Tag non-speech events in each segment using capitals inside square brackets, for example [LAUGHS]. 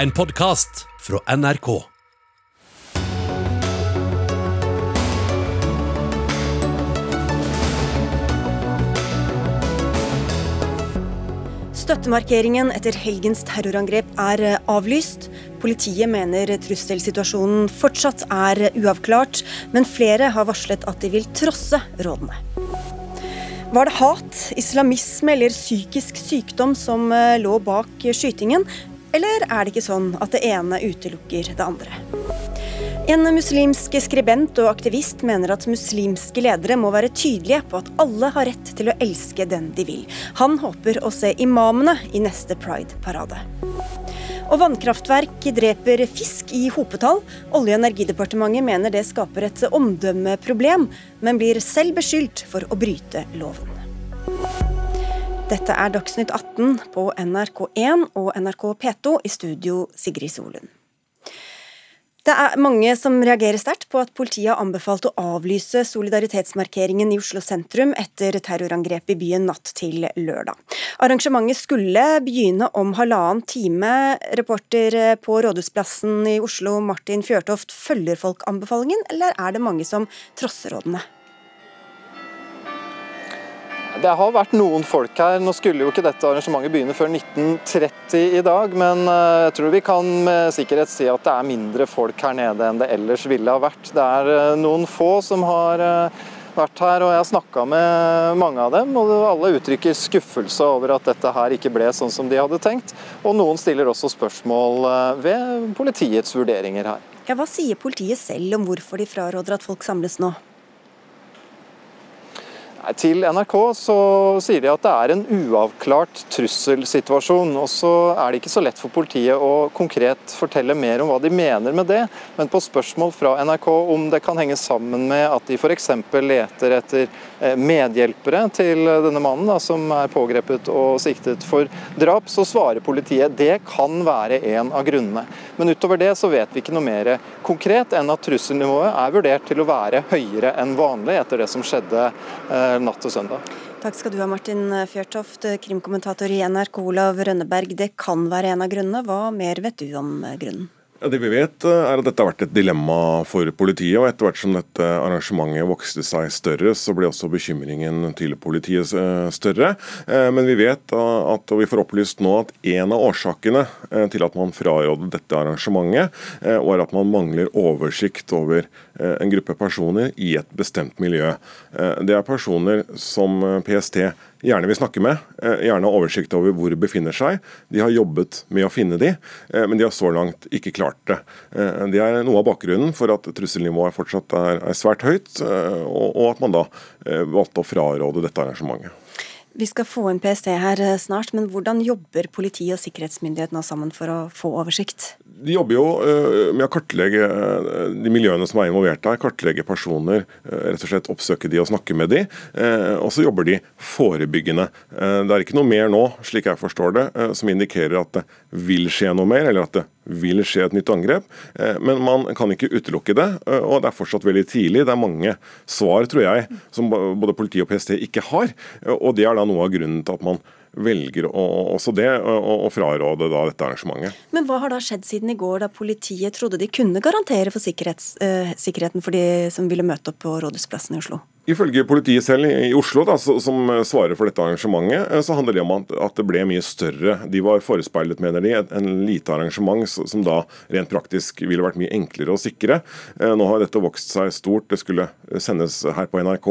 En podkast fra NRK. Støttemarkeringen etter helgens terrorangrep er eh, avlyst. Politiet mener trusselsituasjonen fortsatt er uavklart, men flere har varslet at de vil trosse rådene. Var det hat, islamisme eller psykisk sykdom som eh, lå bak skytingen, eller er det ikke sånn at det ene utelukker det andre? En muslimsk skribent og aktivist mener at muslimske ledere må være tydelige på at alle har rett til å elske den de vil. Han håper å se imamene i neste Pride-parade. Og vannkraftverk dreper fisk i hopetall. Olje- og energidepartementet mener det skaper et omdømmeproblem, men blir selv beskyldt for å bryte loven. Dette er Dagsnytt 18 på NRK1 og NRK P2 i studio Sigrid Solund. Det er mange som reagerer sterkt på at politiet har anbefalt å avlyse solidaritetsmarkeringen i Oslo sentrum etter terrorangrepet i byen natt til lørdag. Arrangementet skulle begynne om halvannen time. Reporter på Rådhusplassen i Oslo, Martin Fjørtoft, følger folk anbefalingen, eller er det mange som trosser rådene? Det har vært noen folk her. Nå skulle jo ikke dette arrangementet begynne før 1930 i dag, men eh, jeg tror vi kan med sikkerhet si at det er mindre folk her nede enn det ellers ville ha vært. Det er eh, noen få som har eh, vært her, og jeg har snakka med mange av dem. og Alle uttrykker skuffelse over at dette her ikke ble sånn som de hadde tenkt. Og noen stiller også spørsmål ved politiets vurderinger her. Ja, Hva sier politiet selv om hvorfor de fraråder at folk samles nå? Til NRK så sier de at det er en uavklart trusselsituasjon. og Så er det ikke så lett for politiet å konkret fortelle mer om hva de mener med det. Men på spørsmål fra NRK om det kan henge sammen med at de f.eks. leter etter eh, medhjelpere til denne mannen da, som er pågrepet og siktet for drap, så svarer politiet det kan være en av grunnene. Men utover det så vet vi ikke noe mer konkret enn at trusselnivået er vurdert til å være høyere enn vanlig etter det som skjedde eh, natt til søndag. Takk skal du ha, Martin Fjørtoft, krimkommentator i NRK Olav Rønneberg. Det kan være en av grunnene. Hva mer vet du om grunnen? Ja, det vi vet eh, er at Dette har vært et dilemma for politiet. og Etter hvert som dette arrangementet vokste seg større, så ble også bekymringen til politiet eh, større. Eh, men vi vet at, og vi får opplyst nå at en av årsakene til at man frarådet dette arrangementet, var at man mangler oversikt over en gruppe personer i et bestemt miljø. Det er personer som PST gjerne vil snakke med, eh, gjerne har oversikt over hvor de befinner seg. De har jobbet med å finne de, eh, men de har så langt ikke klart det. Eh, det er noe av bakgrunnen for at trusselnivået fortsatt er, svært høyt, og at man da valgte å fraråde dette arrangementet. Vi skal få inn PST her snart, men hvordan jobber politiet og sikkerhetsmyndighetene sammen for å få oversikt? De jobber jo eh, med å kartlegge eh, de miljøene som er involvert der. Kartlegge personer, eh, rett og slett oppsøke de og snakke med de. Og så jobber de forebyggende. Det er ikke noe mer nå, slik jeg forstår det, som indikerer at det vil skje noe mer, eller at det vil skje et nytt angrep. Men man kan ikke utelukke det, og det er fortsatt veldig tidlig. Det er mange svar, tror jeg, som både politi og PST ikke har. Og det er da noe av grunnen til at man velger å, også det, å, fraråde da dette arrangementet. Men hva har da skjedd siden i går, da politiet trodde de kunne garantere for uh, sikkerheten for de som ville møte opp på Rådhusplassen i Oslo? Ifølge politiet selv i Oslo, da, som svarer for dette arrangementet, eh, så handler det om at det ble mye større. De var forespeilet, mener de, en lite arrangement som da rent praktisk ville vært mye enklere å sikre. Eh, nå har dette vokst seg stort. Det skulle sendes her på NRK.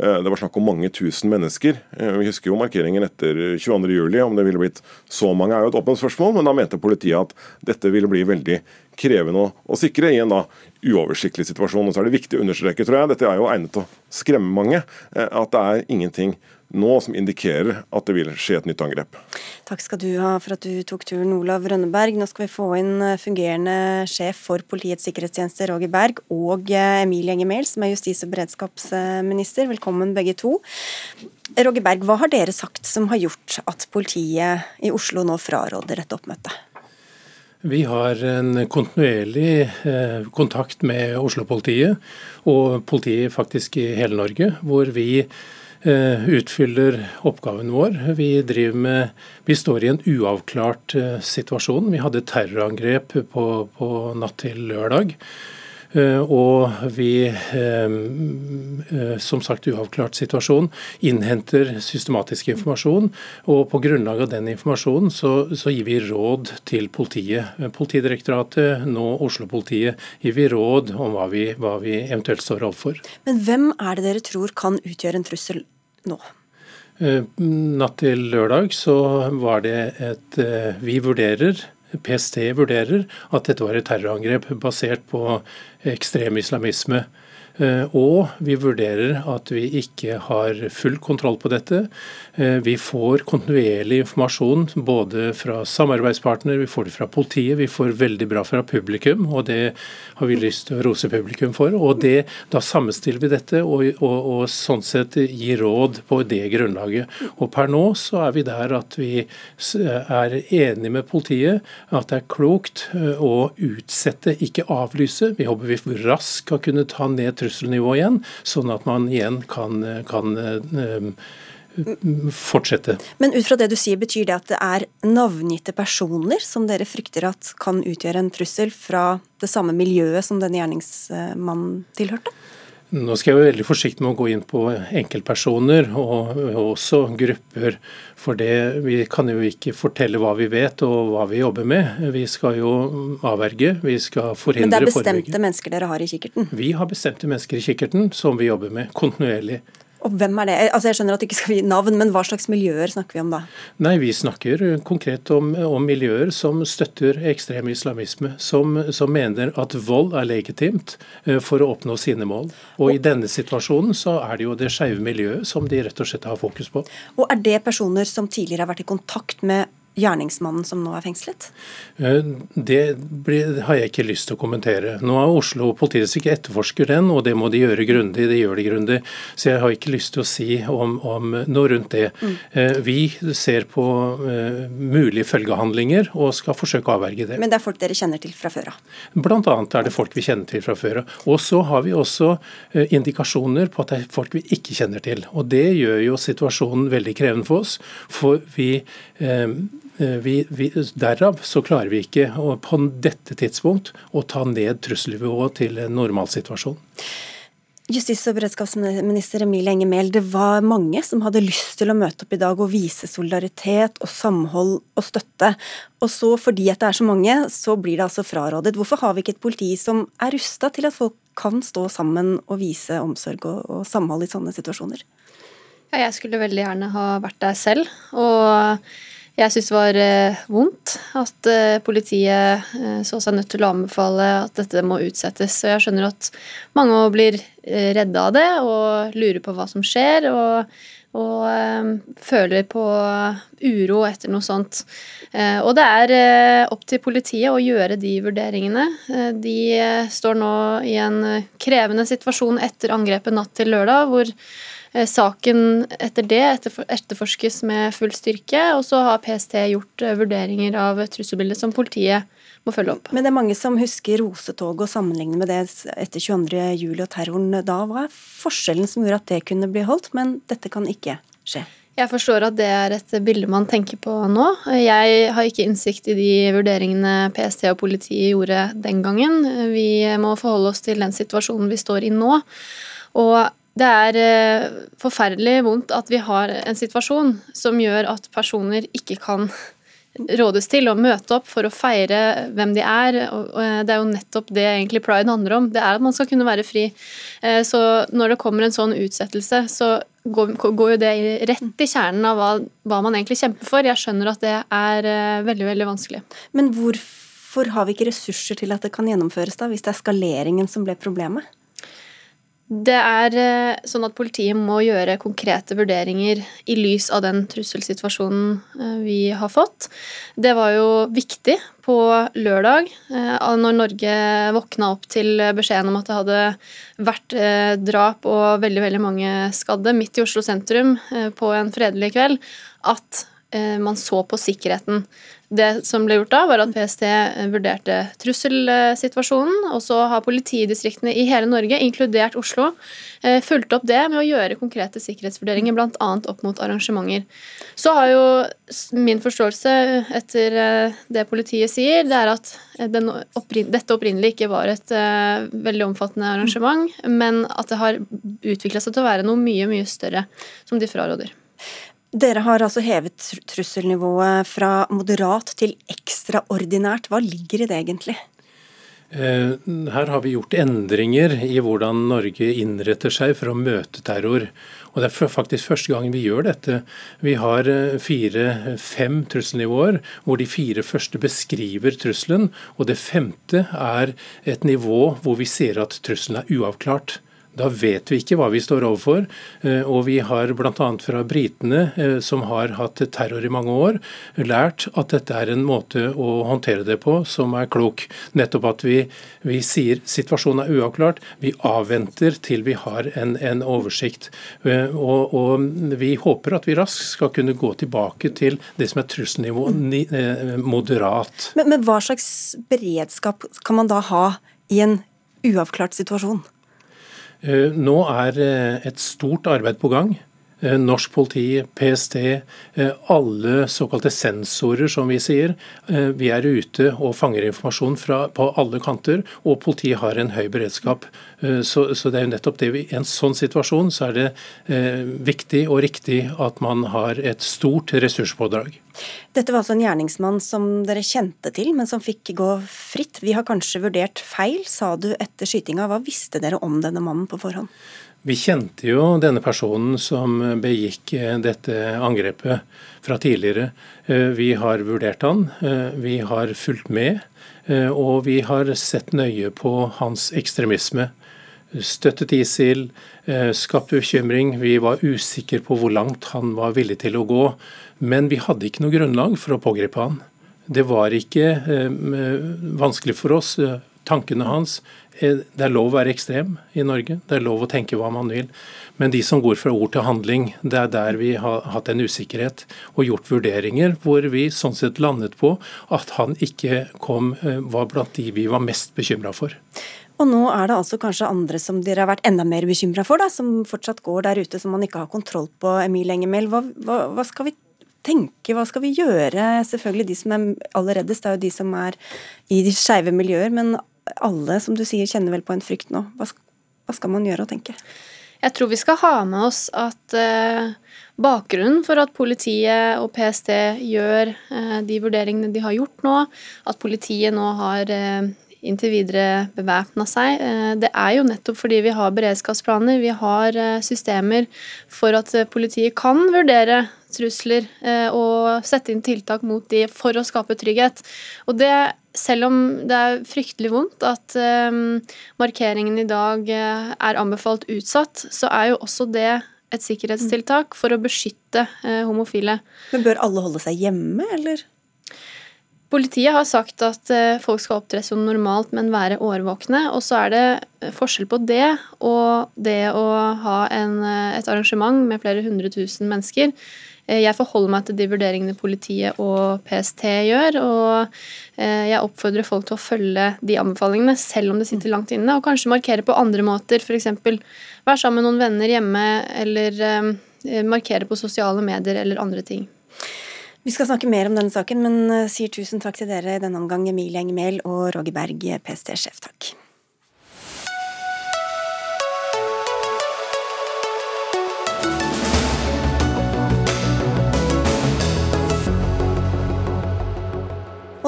Det var snakk om mange tusen mennesker. Vi husker jo markeringen etter 22.07. Om det ville blitt så mange er jo et åpent spørsmål, men da mente politiet at dette ville bli veldig krevende å, å sikre i en da uoversiktlig situasjon. Og så er det viktig å understreke, tror jeg, dette er jo egnet til å skremme mange, eh, at det er ingenting nå som indikerer at det vil skje et nytt angrep. Takk skal du ha for at du tok turen, Olav Rønneberg. Nå skal vi få inn eh, fungerende sjef for Politiets sikkerhetstjeneste, Roger Berg, og eh, Emilie Enger Mehl, som er justis- og beredskapsminister. Velkommen begge to. Roger Berg, hva har dere sagt som har gjort at politiet i Oslo nå fraråder dette oppmøtet? Vi har en kontinuerlig eh, kontakt med Oslo-politiet og politiet faktisk i hele Norge, hvor vi utfyller oppgaven vår. Vi, med, vi, står i en uavklart situasjon. Vi hadde terrorangrep på, på natt til lørdag. Eh, og vi, eh, eh, som sagt uavklart situasjon, innhenter systematisk informasjon. Og på grunnlag av den informasjonen så, så gir vi råd til politiet. Politidirektoratet, nå Oslo-politiet, gir vi råd om hva vi, hva vi eventuelt står overfor. Men hvem er det dere tror kan utgjøre en trussel nå? Natt til lørdag så var det et Vi vurderer PST vurderer at dette var et terrorangrep basert på ekstrem islamisme. Eh, og vi vurderer at vi ikke har full kontroll på dette. Eh, vi får kontinuerlig informasjon både fra samarbeidspartner, vi får det fra politiet, vi får veldig bra fra publikum, og det har vi lyst til å rose publikum for. og det, Da sammenstiller vi dette og, og, og sånn sett gir råd på det grunnlaget. Og Per nå så er vi der at vi er enige med politiet at det er klokt eh, å utsette, ikke avlyse. Vi håper vi raskt skal kunne ta ned trusler trusselnivå igjen, sånn at man igjen kan, kan eh, fortsette. Men ut fra det du sier, betyr det at det er navngitte personer som dere frykter at kan utgjøre en trussel fra det samme miljøet som denne gjerningsmannen tilhørte? Nå skal jeg være veldig forsiktig med å gå inn på enkeltpersoner og også grupper. For det, vi kan jo ikke fortelle hva vi vet og hva vi jobber med. Vi skal jo avverge, vi skal forhindre Men det er bestemte forebygge. mennesker dere har i kikkerten? Vi har bestemte mennesker i kikkerten som vi jobber med kontinuerlig. Og hvem er det? Altså Jeg skjønner at det ikke skal gi navn, men hva slags miljøer snakker vi om da? Nei, Vi snakker konkret om, om miljøer som støtter ekstrem islamisme. Som, som, mener at vold er legitimt eh, for å oppnå sine mål. Og i denne situasjonen så er det jo det skeive miljøet som de rett og slett har fokus på. Og Er det personer som tidligere har vært i kontakt med gjerningsmannen som nå er fengslet? Eh, det har jeg ikke lyst til å kommentere. Nå har Oslo politidistrikt etterforsker den, og det må de gjøre grundig. Det gjør de grundig. Så jeg har ikke lyst til å si om, om noe rundt det. Mm. Eh, vi ser på uh, mulige følgehandlinger og skal forsøke å avverge det. Men det er folk dere kjenner til fra før av? Blant annet er det folk vi kjenner til fra før av. Og så har vi også indikasjoner på at det er folk vi ikke kjenner til. Og det gjør jo situasjonen veldig krevende for oss. For vi Eh, vi, vi, derav så klarer vi ikke å, på dette tidspunkt å ta ned trusselnivået til en normalsituasjon. Justis- og beredskapsminister Emilie Enger Mehl, det var mange som hadde lyst til å møte opp i dag og vise solidaritet og samhold og støtte. Og så, fordi at det er så mange, så blir det altså frarådet. Hvorfor har vi ikke et politi som er rusta til at folk kan stå sammen og vise omsorg og, og samhold i sånne situasjoner? Ja, jeg skulle veldig gjerne ha vært der selv. og jeg syntes var eh, vondt at eh, politiet eh, så seg nødt til å anbefale at dette må utsettes. Så jeg skjønner at mange blir redde av det og lurer på hva som skjer. og, og føler på uro etter noe sånt. og det er opp til politiet å gjøre de vurderingene. de står nå i en krevende situasjon etter angrepet natt til lørdag, hvor saken etter det etterforskes med full styrke, og så har PST gjort eh, vurderinger av trusselbildet som politiet må følge opp. Men det er mange som husker rosetoget og sammenligner med det etter 22.07. og terroren da. Hva er forskjellen som gjorde at det kunne bli holdt, men dette kan ikke skje? Jeg forstår at det er et bilde man tenker på nå. Jeg har ikke innsikt i de vurderingene PST og politiet gjorde den gangen. Vi må forholde oss til den situasjonen vi står i nå. Og det er eh, forferdelig vondt at vi har en situasjon som gjør at personer ikke kan rådes til å møte opp for å feire hvem de er. og Det er jo nettopp det egentlig pride handler om. Det er at man skal kunne være fri. Eh, så når det kommer en sånn utsettelse, så går, jo det rett i kjernen av hva, man egentlig kjemper for. Jeg skjønner at det er eh, veldig, veldig vanskelig. Men hvorfor har vi ikke ressurser til at det kan gjennomføres, da, hvis det er skaleringen som ble problemet? Det er eh, sånn at politiet må gjøre konkrete vurderinger i lys av den trusselsituasjonen eh, vi har fått. Det var jo viktig på lørdag, eh, når Norge våkna opp til beskjeden om at det hadde vært drap og veldig, veldig mange skadde midt i Oslo sentrum på en fredelig kveld, at man så på sikkerheten. Det som ble gjort da, var at PST vurderte trusselsituasjonen, og så har politidistriktene i hele Norge, inkludert Oslo, eh, fulgt opp det med å gjøre konkrete sikkerhetsvurderinger, bl.a. opp mot arrangementer. Så har jo min forståelse etter eh, det politiet sier, det er at opprin dette opprinnelig ikke var et veldig omfattende arrangement, men at det har utvikla seg til å være noe mye, mye større, som de fraråder. Dere har altså hevet trusselnivået fra moderat til ekstraordinært. Hva ligger i det egentlig? Eh, her har vi gjort endringer i hvordan Norge innretter seg for å møte terror. Og Det er faktisk første gang vi gjør dette. Vi har eh, fire-fem trusselnivåer, hvor de fire første beskriver trusselen. Og det femte er et nivå hvor vi ser at trusselen er uavklart. Da vet vi ikke hva vi står overfor. Eh, og vi har bl.a. fra britene, eh, som har hatt terror i mange år, lært at dette er en måte å håndtere det på som er klok. Nettopp at vi, vi sier situasjonen er uavklart, vi avventer til vi har en, en oversikt. Eh, og, og, vi håper at vi raskt skal kunne gå tilbake til det som er trusselnivå moderat. Men, men hva slags beredskap kan man da ha i en uavklart situasjon? Eh, nå er eh, et stort arbeid på gang. Eh, norsk politi, PST, alle såkalte sensorer, som vi sier. Vi er ute og fanger informasjon fra, på alle kanter, og politiet har en høy beredskap. Så, så det er jo nettopp det vi, I en sånn situasjon så er det eh, viktig og riktig at man har et stort ressurspådrag. Dette var altså en gjerningsmann som dere kjente til, men som fikk gå fritt. Vi har kanskje vurdert feil, sa du etter skytinga. Hva visste dere om denne mannen på forhånd? Vi kjente jo denne personen som begikk eh, dette angrepet fra tidligere. Eh, vi har vurdert han, eh, vi har fulgt med, og vi har sett nøye på hans ekstremisme. Støttet ISIL, skapt bekymring. Vi var usikre på hvor langt han var villig til å gå. Men vi hadde ikke noe grunnlag for å pågripe han. Det var ikke vanskelig for oss. Tankene hans Det er lov å være ekstrem i Norge. Det er lov å tenke hva man vil. Men de som går fra ord til handling, det er der vi har hatt en usikkerhet og gjort vurderinger hvor vi sånn sett landet på at han ikke kom, eh, var blant de vi var mest bekymra for. Og nå er det altså kanskje andre som dere har vært enda mer bekymra for, da, som fortsatt går der ute som man ikke har kontroll på, Emil Engemel. Hva, hva, hva skal vi tenke, hva skal vi gjøre? Selvfølgelig de som er aller reddest, det er jo de som er i de skeive miljøer. Men alle, som du sier, kjenner vel på en frykt nå. Hva, hva skal man gjøre og tenke? Jeg tror vi skal ha med oss at eh, bakgrunnen for at politiet og PST gjør eh, de vurderingene de har gjort nå, at politiet nå har eh, inntil videre bevæpna seg. Eh, det er jo nettopp fordi vi har beredskapsplaner, vi har eh, systemer for at eh, politiet kan vurdere trusler og sette inn tiltak mot de for å skape trygghet. Og det, selv om det er fryktelig vondt at markeringen i dag er anbefalt utsatt, så er jo også det et sikkerhetstiltak for å beskytte homofile. Men bør alle holde seg hjemme, eller? Politiet har sagt at eh, folk skal opptre som normalt, men være årvåkne. Og så er det eh, forskjell på det og det å ha en, eh, et arrangement med flere hundre tusen mennesker. Jeg forholder meg til de vurderingene politiet og PST gjør. Og jeg oppfordrer folk til å følge de anbefalingene, selv om det sitter langt inne. Og kanskje markere på andre måter, f.eks. være sammen med noen venner hjemme, eller markere på sosiale medier eller andre ting. Vi skal snakke mer om denne saken, men eh, sier tusen takk til dere i denne omgang, Emilie Engemehl og Roger Berg, PST-sjef. Takk.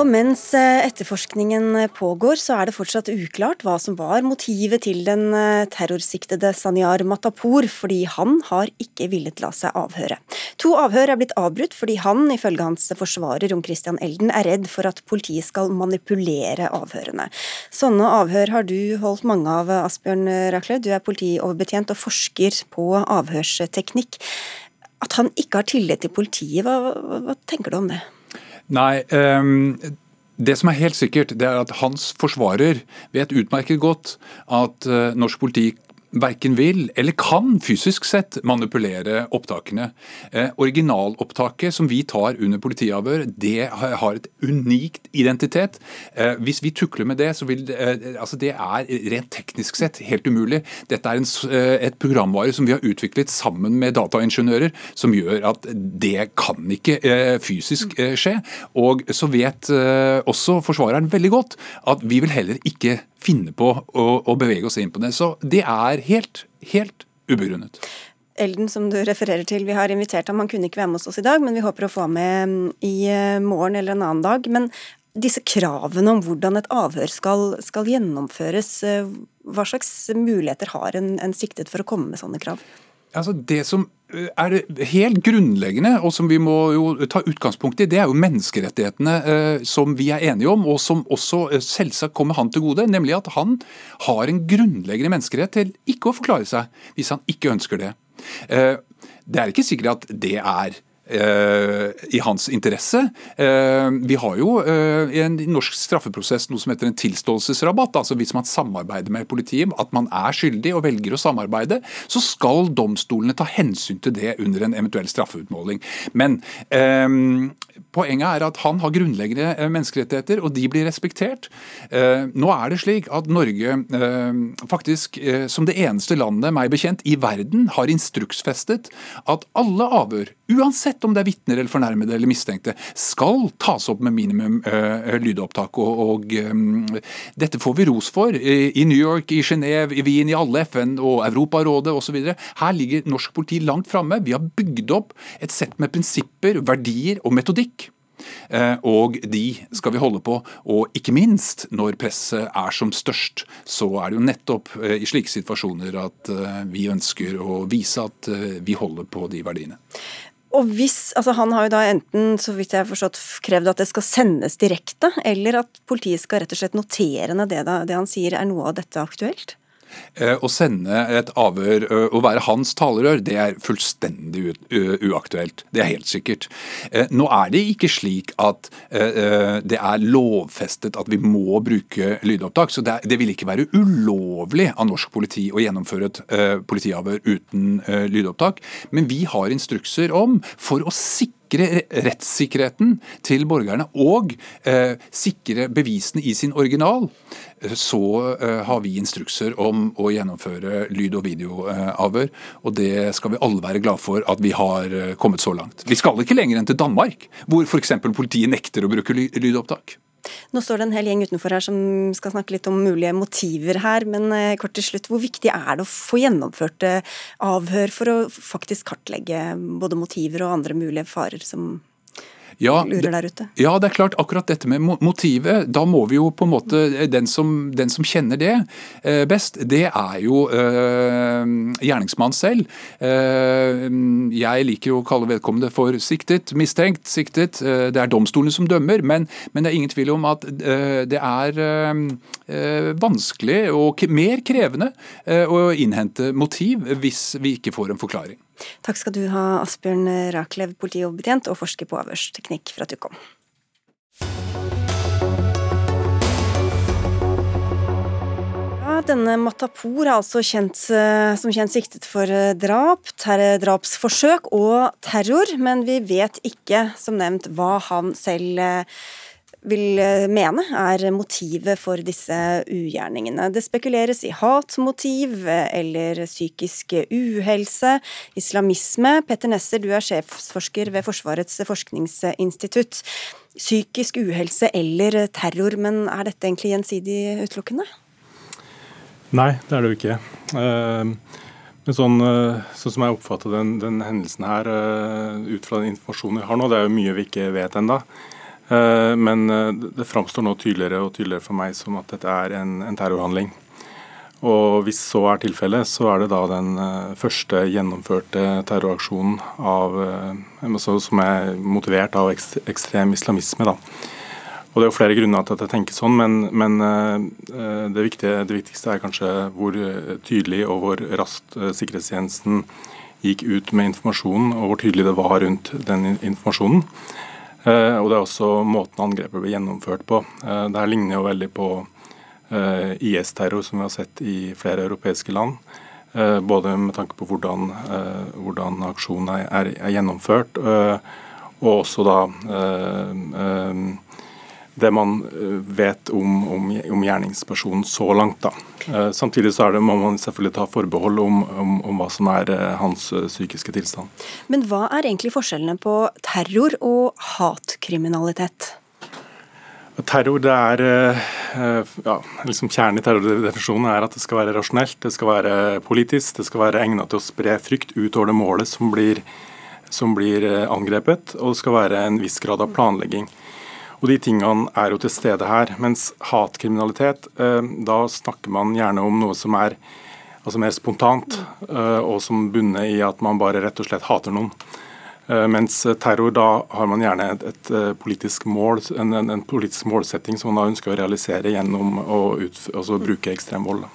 Og mens eh, etterforskningen pågår, så er det fortsatt uklart hva som var motivet til den eh, terrorsiktede Sanyar Matapour, fordi han har ikke villet la seg avhøre. To avhør er blitt avbrutt fordi han, ifølge hans forsvarer Jon Christian Elden, er redd for at politiet skal manipulere avhørene. Sånne avhør har du holdt mange av, Asbjørn Rakle. Du er politioverbetjent og forsker på avhørsteknikk. At han ikke har tillit til politiet, hva, hva, hva tenker du om det? Nei, um, det som er helt sikkert, det er at hans forsvarer vet utmerket godt at uh, norsk politi verken vil eller kan fysisk sett manipulere opptakene. Eh, originalopptaket som vi tar under politiavhør, det har et unikt identitet. Eh, hvis vi tukler med det, så vil eh, altså det er rent teknisk sett helt umulig. Dette er en, eh, et programvare som vi har utviklet sammen med dataingeniører, som gjør at det kan ikke eh, fysisk eh, skje. Og så vet også forsvareren veldig godt at vi vil heller ikke finne på å, å bevege oss inn på det. Så det er helt, helt ubegrunnet. Elden som du refererer til, vi har invitert ham, han kunne ikke være med oss i dag, men vi håper å få med mm, i eh, morgen eller en annen dag. Men disse kravene om hvordan et avhør skal, skal gjennomføres, eh, hva slags muligheter har en, en siktet for å komme med sånne krav? Altså Det som eh, er helt grunnleggende, og som vi må jo ta utgangspunkt i, det er jo menneskerettighetene eh, som vi er enige om, og som også eh, selvsagt kommer han til gode. Nemlig at han har en grunnleggende menneskerett til ikke å forklare seg hvis han ikke ønsker det. Det er ikke sikkert at det er i hans interesse. Eh, vi har jo eh, i en norsk straffeprosess noe som heter en tilståelsesrabatt. altså Hvis man samarbeider med politiet, at man er skyldig og velger å samarbeide, så skal domstolene ta hensyn til det under en eventuell straffeutmåling. Men Poenget er at han har grunnleggende eh, menneskerettigheter, og de blir respektert. Eh, nå er det slik at Norge eh, faktisk som det eneste landet, meg bekjent, i verden har instruksfestet at alle avhør, uansett om det er vitner eller fornærmede eller mistenkte, skal tas opp med minimum lydopptak. Og, og dette får vi ros for i New York, i Genéve, i Wien, i alle FN og Europarådet osv. Her ligger norsk politi langt framme. Vi har bygd opp et sett med prinsipper, verdier og metodikk og de skal vi holde på. Og ikke minst når presset er som størst, så er det jo nettopp i slike situasjoner at vi ønsker å vise at vi holder på de verdiene. Og hvis, altså Han har jo da enten så vidt jeg har forstått, krevd at det skal sendes direkte, eller at politiet skal rett og slett notere ned det, det han sier. Er noe av dette aktuelt? Eh, å sende et avhør og være hans talerør, det er fullstendig uaktuelt. Det er helt sikkert. Eh, nå er det ikke slik at det er lovfestet at vi må bruke lydopptak. Så det vil ikke være ulovlig av norsk politi å gjennomføre et politiavhør uten lydopptak. Men vi har instrukser om, for å sikre sikre rettssikkerheten til borgerne og eh, sikre bevisene i sin original, så eh, har vi instrukser om å gjennomføre lyd- og videoavhør. Og det skal vi alle være glad for at vi har eh, kommet så langt. Vi skal ikke lenger enn til Danmark, hvor f.eks. politiet nekter å bruke lydopptak. Nå står det en hel gjeng utenfor her som skal snakke litt om mulige motiver her, men eh, kort til slutt, hvor viktig er det å få gjennomført eh, avhør for å faktisk kartlegge både motiver og andre mulige farer som ja, lurer der ute? Ja, det er klart. Akkurat dette med motivet, da må vi jo på en måte Den som, den som kjenner det eh, best, det er jo eh, gjerningsmannen selv. Eh, jeg liker å kalle vedkommende for siktet, mistenkt, siktet. Eh, det er domstolene som dømmer, men, men, det er ingen tvil om at eh, det er eh, vanskelig og mer krevende å innhente motiv hvis vi ikke får en forklaring. Takk skal du ha, Asbjørn Raklev, politioverbetjent og forsker på avhørsteknikk, du kom. Denne Matapour er altså kjent, eh, som kjent siktet for eh, drap, drapsforsøk og terror, men vi vet ikke, som nevnt, hva han selv eh, vil eh, mene er motivet for disse ugjerningene. Det spekuleres i hatmotiv eller psykisk uhelse, islamisme. Petter Nesser, du er sjefsforsker ved Forsvarets forskningsinstitutt. Psykisk uhelse eller terror, men er dette egentlig gjensidig utelukkende? Nei, det er det jo ikke. Eh, men sånn, eh, sånn, som jeg oppfatter den, den hendelsen her, ut fra den informasjonen vi har nå, det er jo mye vi ikke vet ennå. Eh, men eh, det framstår nå tydeligere og tydeligere for meg som at dette er en, en terrorhandling. Og Hvis så er tilfellet, så er det da den uh, første gjennomførte terroraksjonen av, som er motivert av ekstrem islamisme. Da. Og Det er jo flere grunner til at jeg tenker sånn, men, men det, viktige, det, viktigste er kanskje hvor tydelig og hvor raskt sikkerhetstjenesten gikk ut med informasjonen, og hvor tydelig det var rundt den informasjonen. Eh, og det er også måten angrepet ble gjennomført på. Eh, det her ligner jo veldig på eh, IS-terror som vi har sett i flere europeiske land. Både med tanke på hvordan, hvordan aksjonen er, er gjennomført, og også da det man vet om, om, om gjerningspersonen så langt. da. Samtidig så det, må man selvfølgelig ta forbehold om, om, om hva som er hans psykiske tilstand. Men hva er egentlig forskjellene på terror og hatkriminalitet? Terror, det er eh, ja, liksom Kjernen i terrordefinisjonen er at det skal være rasjonelt, det skal være politisk, det skal være egnet til å spre frykt utover det målet som blir, som blir eh, angrepet, og det skal være en viss grad av planlegging. Og De tingene er jo til stede her. Mens hatkriminalitet, eh, da snakker man gjerne om noe som er altså mer spontant, og som bunner i at man bare rett og slett hater noen. Eh, mens terror, da har man gjerne et, et eh, politisk mål, en, en, en, politisk målsetting som man da ønsker å realisere gjennom å ut, altså bruke ekstrem vold.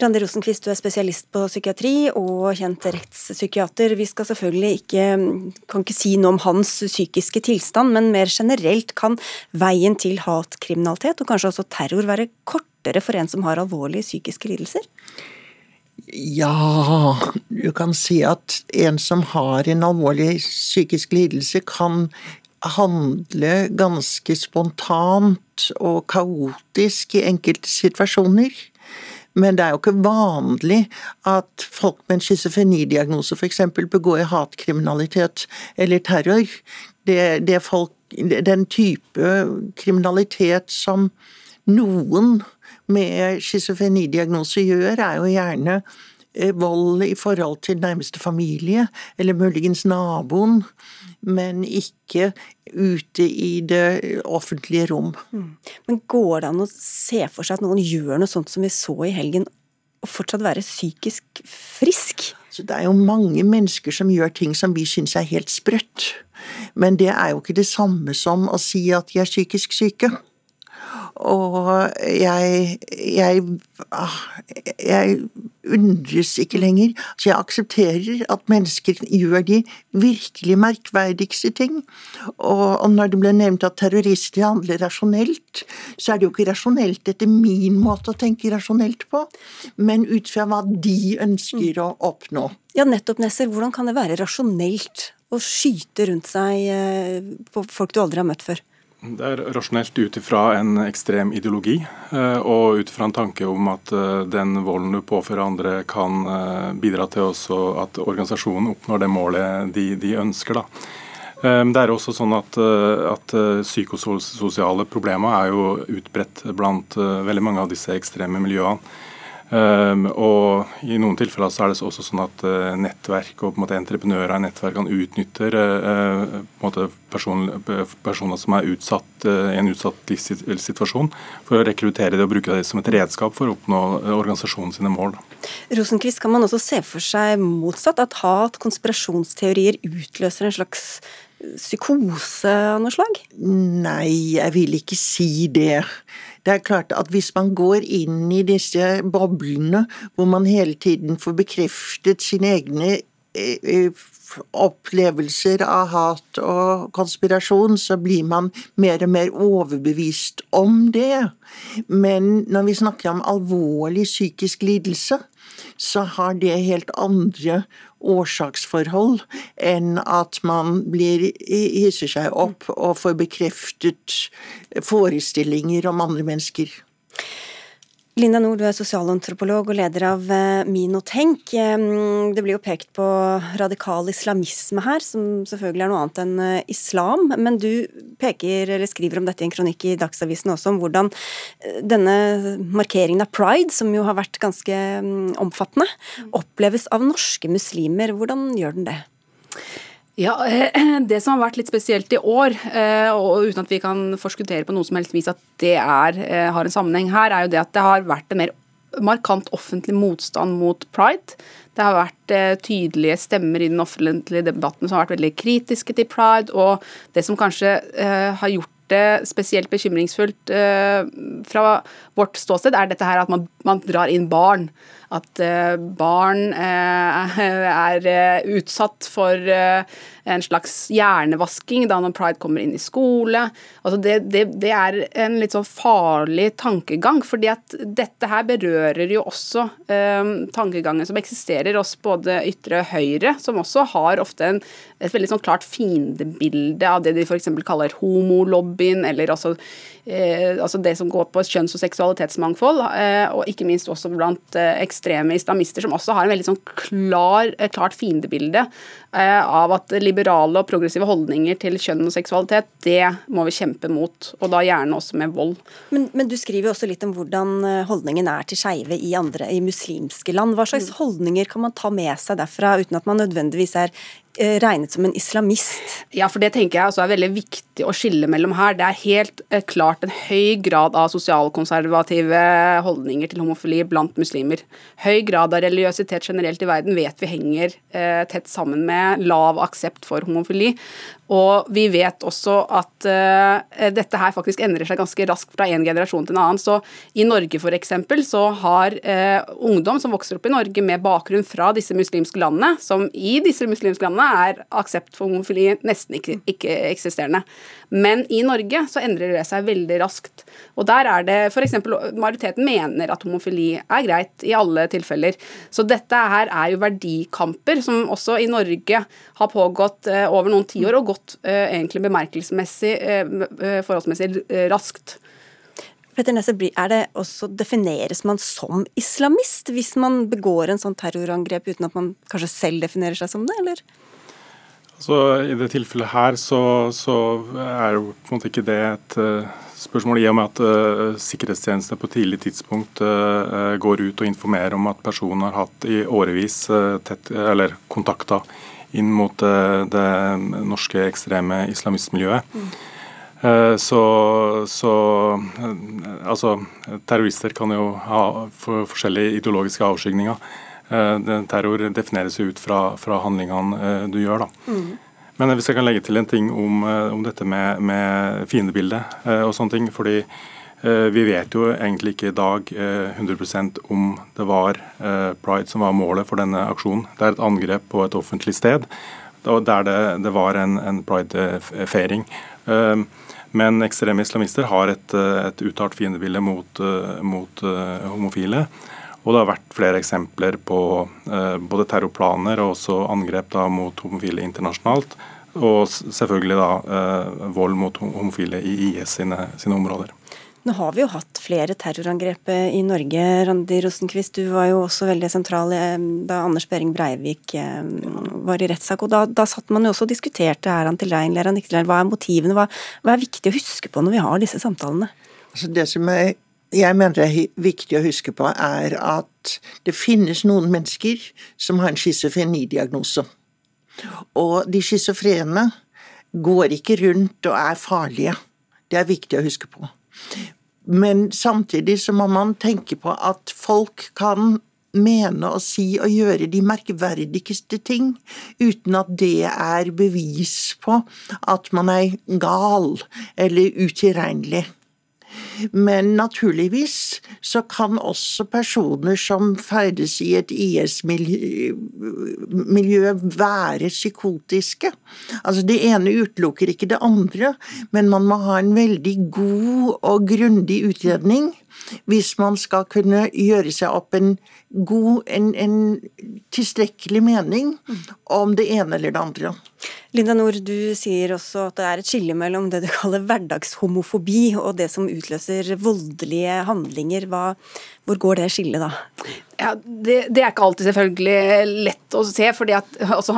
Randi Rosenkvist, du er spesialist på psykiatri og kjent rettspsykiater. Vi skal selvfølgelig ikke, kan ikke si noe om hans psykiske tilstand, men mer generelt kan veien til hatkriminalitet og kanskje også terror være kortere for en som har alvorlige psykiske lidelser? Ja, du kan si at en som har en alvorlig psykisk lidelse, kan handle ganske spontant og kaotisk i enkelte situasjoner. Men det er jo ikke vanlig at folk med en schizofrenidiagnose f.eks. begår hatkriminalitet eller terror. Det, det folk, den type kriminalitet som noen med schizofrenidiagnose gjør, er jo gjerne vold i forhold til nærmeste familie, eller muligens naboen, men ikke ute i det offentlige rom. Mm. Men går det an å se for seg at noen gjør noe sånt som vi så i helgen, og fortsatt være psykisk frisk? Så det er jo mange mennesker som gjør ting som vi syns er helt sprøtt. Men det er jo ikke det samme som å si at de er psykisk syke. Og jeg, jeg, ah, jeg undres ikke lenger. Så jeg aksepterer at mennesker gjør de virkelig merkverdigste ting. Og, når det ble nevnt at terrorister handler rasjonelt, så er det jo ikke rasjonelt etter min måte å tenke rasjonelt på, men ut fra hva de ønsker å oppnå. Ja, nettopp, Nesser. Hvordan kan det være rasjonelt å skyte rundt seg eh, på folk du aldri har møtt før? Det er rasjonelt ut ifra en ekstrem ideologi, eh, og ut ifra en tanke om at eh, den volden du påfører andre, kan eh, bidra til at organisasjonen oppnår det målet de, de ønsker. Da. Det er også sånn at, at Psykososiale problemer er jo utbredt blant veldig mange av disse ekstreme miljøene. Um, og I noen tilfeller så er det også sånn at uh, nettverk og på en måte entreprenører i nettverk kan utnytte uh, på en måte person, personer som er utsatt uh, i en utsatt livssituasjon, for å rekruttere det og bruke det som et redskap for å oppnå organisasjonen sine mål. Rosenkvist, kan man også se for seg motsatt, at hat, konspirasjonsteorier utløser en slags psykose av noe slag? Nei, jeg vil ikke si det. Det er klart at hvis man går inn i disse boblene, hvor man hele tiden får bekreftet sine egne eh, eh, opplevelser av hat og konspirasjon, så blir man mer og mer overbevist om det. Men når vi snakker om alvorlig psykisk lidelse, så har det helt andre årsaksforhold enn at man blir, hisser seg opp og får bekreftet forestillinger om andre mennesker. Linda Nord, du er sosialantropolog og leder av Minotenk. Mino Tenk. Det blir jo pekt på radikal islamisme her, som selvfølgelig er noe annet enn eh, islam. Men du peker, eller skriver om dette i en kronikk i Dagsavisen også, om hvordan eh, denne markeringen av pride, som jo har vært ganske omfattende, oppleves av norske muslimer. Hvordan gjør den det? Ja, [CLEARS THROAT] Det som har vært litt spesielt i år, eh, og uten at vi kan forskuttere på noe som helst vis at det er, eh, har en sammenheng her, er jo det at det har vært en mer markant offentlig motstand mot pride. Det har vært eh, tydelige stemmer i den offentlige debatten som har vært veldig kritiske til pride. Og det som kanskje har gjort det spesielt bekymringsfullt fra vårt ståsted, er dette her at man, man drar inn barn. At eh, barn eh, [LAUGHS] er utsatt for en slags hjernevasking da når pride kommer inn i skole. Altså det, det, det, er en litt sånn farlig tankegang, fordi at dette her berører jo også eh, tankegangen som eksisterer hos både ytre og høyre, som også har ofte en, et veldig sånn klart fiendebilde av det de f.eks. kaller homolobbyen, eller også, eh, altså, det som går på kjønns- og seksualitetsmangfold, eh, og ikke minst også blant eh, ekstreme islamister, som også har en veldig sånn klar, klart fiendebilde av at liberale og progressive holdninger til kjønn og seksualitet, det må vi kjempe mot. Og da gjerne også med vold. Men, men du skriver jo også litt om hvordan eh, holdningen er til skeive i andre, i muslimske land. Hva slags mm. holdninger kan man ta med seg derfra, uten at man nødvendigvis er Eh, regnet som en islamist? Ja, for det tenker jeg er veldig viktig å skille mellom her. Det er helt eh, klart en høy grad av sosialkonservative holdninger til homofili blant muslimer. Høy grad av religiøsitet generelt i verden vet vi henger eh, tett sammen med lav aksept for homofili. Og vi vet også at uh, dette her faktisk endrer seg ganske raskt fra en generasjon til en annen. Så i Norge f.eks. så har uh, ungdom som vokser opp i Norge med bakgrunn fra disse muslimske landene, som i disse muslimske landene er aksept for homofili nesten ikke, ikke eksisterende. Men i Norge så endrer det seg veldig raskt. Og der er det f.eks. majoriteten mener at homofili er greit i alle tilfeller. Så dette her er jo verdikamper som også i Norge har pågått eh, over noen tiår og gått eh, egentlig bemerkelsesmessig eh, forholdsmessig raskt. Petter Nesse, er det også, Defineres man som islamist hvis man begår en sånn terrorangrep uten at man kanskje selv definerer seg som det, eller? Så I det tilfellet her så, så, er jo på en måte ikke det et uh, spørsmål, i og med at uh, sikkerhetstjenestene på tidlig tidspunkt uh, går ut og informerer om at personen har hatt i årevis tett, eller kontakta inn mot det norske ekstreme islamistmiljøet. Mm. Så, så, altså, terrorister kan jo ha for forskjellige ideologiske avskygninger. Eh, terror defineres ut fra, fra handlingene eh, du gjør. da. Mm. Men hvis jeg kan legge til en ting om, eh, om dette med, med fiendebildet og sånne ting. fordi vi vet jo egentlig ikke i dag 100% om det var pride som var målet for denne aksjonen. Det er et angrep på et offentlig sted der det, det var en, en pride-feiring. Men ekstreme islamister har et, et uttalt fiendebilde mot, mot homofile. Og det har vært flere eksempler på eh, både terrorplaner og også angrep da mot homofile internasjonalt. Og selvfølgelig da eh, vold mot homofile i IS sine, sine, områder. Nå har vi jo hatt flere terrorangrep eh, i Norge. Randi Rosenquist, du var jo også veldig sentral eh, da Anders Behring Breivik eh, var i rettssak. og Da, da satt man jo også og diskuterte er han tilregnelig, er han ikke tilregnelig, hva er motivene? Hva, hva er viktig å huske på når vi har disse samtalene? Altså det som er jeg mener det er viktig å huske på, er at det finnes noen mennesker som har en schizofrenidiagnose. Og de schizofrene går ikke rundt og er farlige. Det er viktig å huske på. Men samtidig så må man tenke på at folk kan mene og si og gjøre de merkverdigste ting uten at det er bevis på at man er gal eller utilregnelig. Men naturligvis så kan også personer som ferdes i et IS-miljø være psykotiske. Altså det ene utelukker ikke det andre, men man må ha en veldig god og grundig utredning hvis man skal kunne gjøre seg opp en god, en, en tilstrekkelig mening om det ene eller det andre. Linda Nord, du sier også at det er et skille mellom det du kaller hverdagshomofobi og det som utløser voldelige handlinger. Hva, hvor går det skillet da? Ja, det, det, er ikke alltid selvfølgelig lett å se. fordi at altså,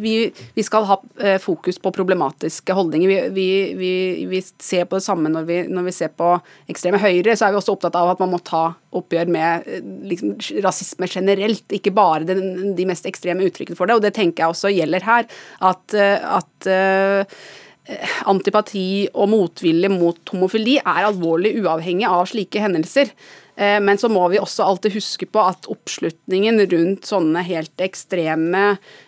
vi, vi, skal ha eh, fokus på problematiske holdninger. Vi, vi, vi ser på det samme når vi, når vi, ser på ekstreme høyre. Så er vi også opptatt av at man må ta oppgjør med eh, liksom, rasisme generelt, ikke bare den, de mest ekstreme uttrykkene for det. Og det tenker jeg også gjelder her. At eh, at antipati og motvilje mot homofili er alvorlig uavhengig av slike hendelser. Eh, men så må vi også alltid huske på at oppslutningen rundt sånne helt ekstreme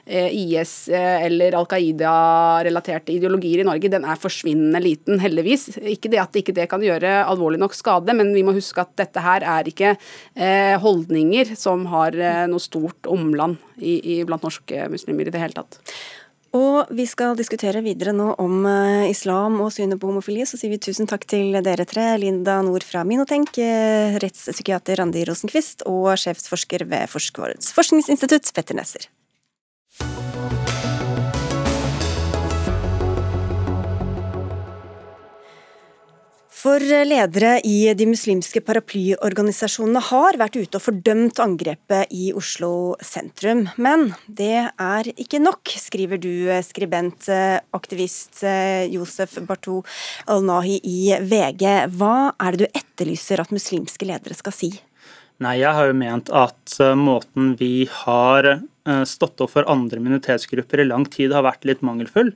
eh, IS- eller Al Qaida-relaterte ideologier i Norge, den er forsvinnende liten, heldigvis. Ikke det at ikke det kan gjøre alvorlig nok skade, men vi må huske at dette her er ikke holdninger som har noe stort omland i, i blant norske muslimer i det hele tatt. Og vi skal diskutere videre nå om uh, islam og synet på homofili. Så sier vi tusen takk til dere tre. Linda Nord fra Minotenk, uh, rettspsykiater Randi Rosenquist og sjefsforsker ved Forsvarets forskningsinstitutt, Petter Nesser. For ledere i de muslimske paraplyorganisasjonene har vært ute og fordømt angrepet i Oslo sentrum. Men det er ikke nok, skriver du, skribent, aktivist Josef Bartou Al-Nahi i VG. Hva er det du etterlyser at muslimske ledere skal si? Nei, Jeg har jo ment at eh, måten vi har eh, stått opp for andre minoritetsgrupper i lang tid, har vært litt mangelfull.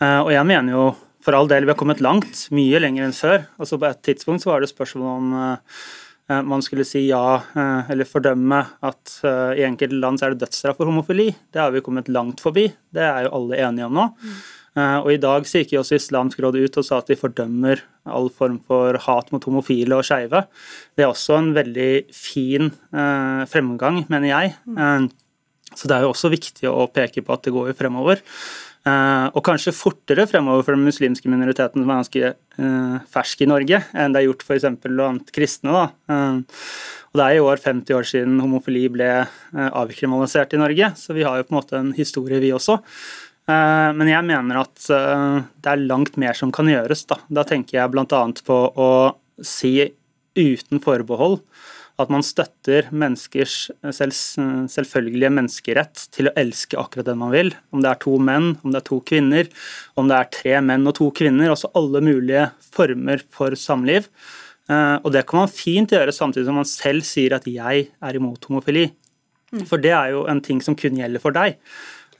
Eh, og jeg mener jo for all del, vi har kommet langt, mye lenger enn før. Altså På et tidspunkt så var det spørsmål om uh, man skulle si ja uh, eller fordømme at i enkelte land så er det dødsstraff for homofili. Det har vi kommet langt forbi. Det er jo alle enige om nå. Mm. Og I dag så gikk jo også Islamsk råd ut og sa at de fordømmer all form for hat mot homofile og skeive. Det er også en veldig fin fremgang, mener jeg. Mm. Så det er jo også viktig å peke på at det går jo fremover. Uh, og kanskje fortere fremover for den muslimske minoriteten som er ganske uh, fersk i Norge, enn det er gjort f.eks. blant kristne. Da. Uh, og Det er i år 50 år siden homofili ble avkriminalisert i Norge, så vi har jo på en måte en historie, vi også. Men jeg mener at det er langt mer som kan gjøres. Da, da tenker jeg bl.a. på å si uten forbehold at man støtter menneskers selv, selvfølgelige menneskerett til å elske akkurat den man vil. Om det er to menn, om det er to kvinner, om det er tre menn og to kvinner. Altså alle mulige former for samliv. Eh, og det kan man fint gjøre samtidig som man selv sier at 'jeg er imot homofili'. Mm. For det er jo en ting som kun gjelder for deg.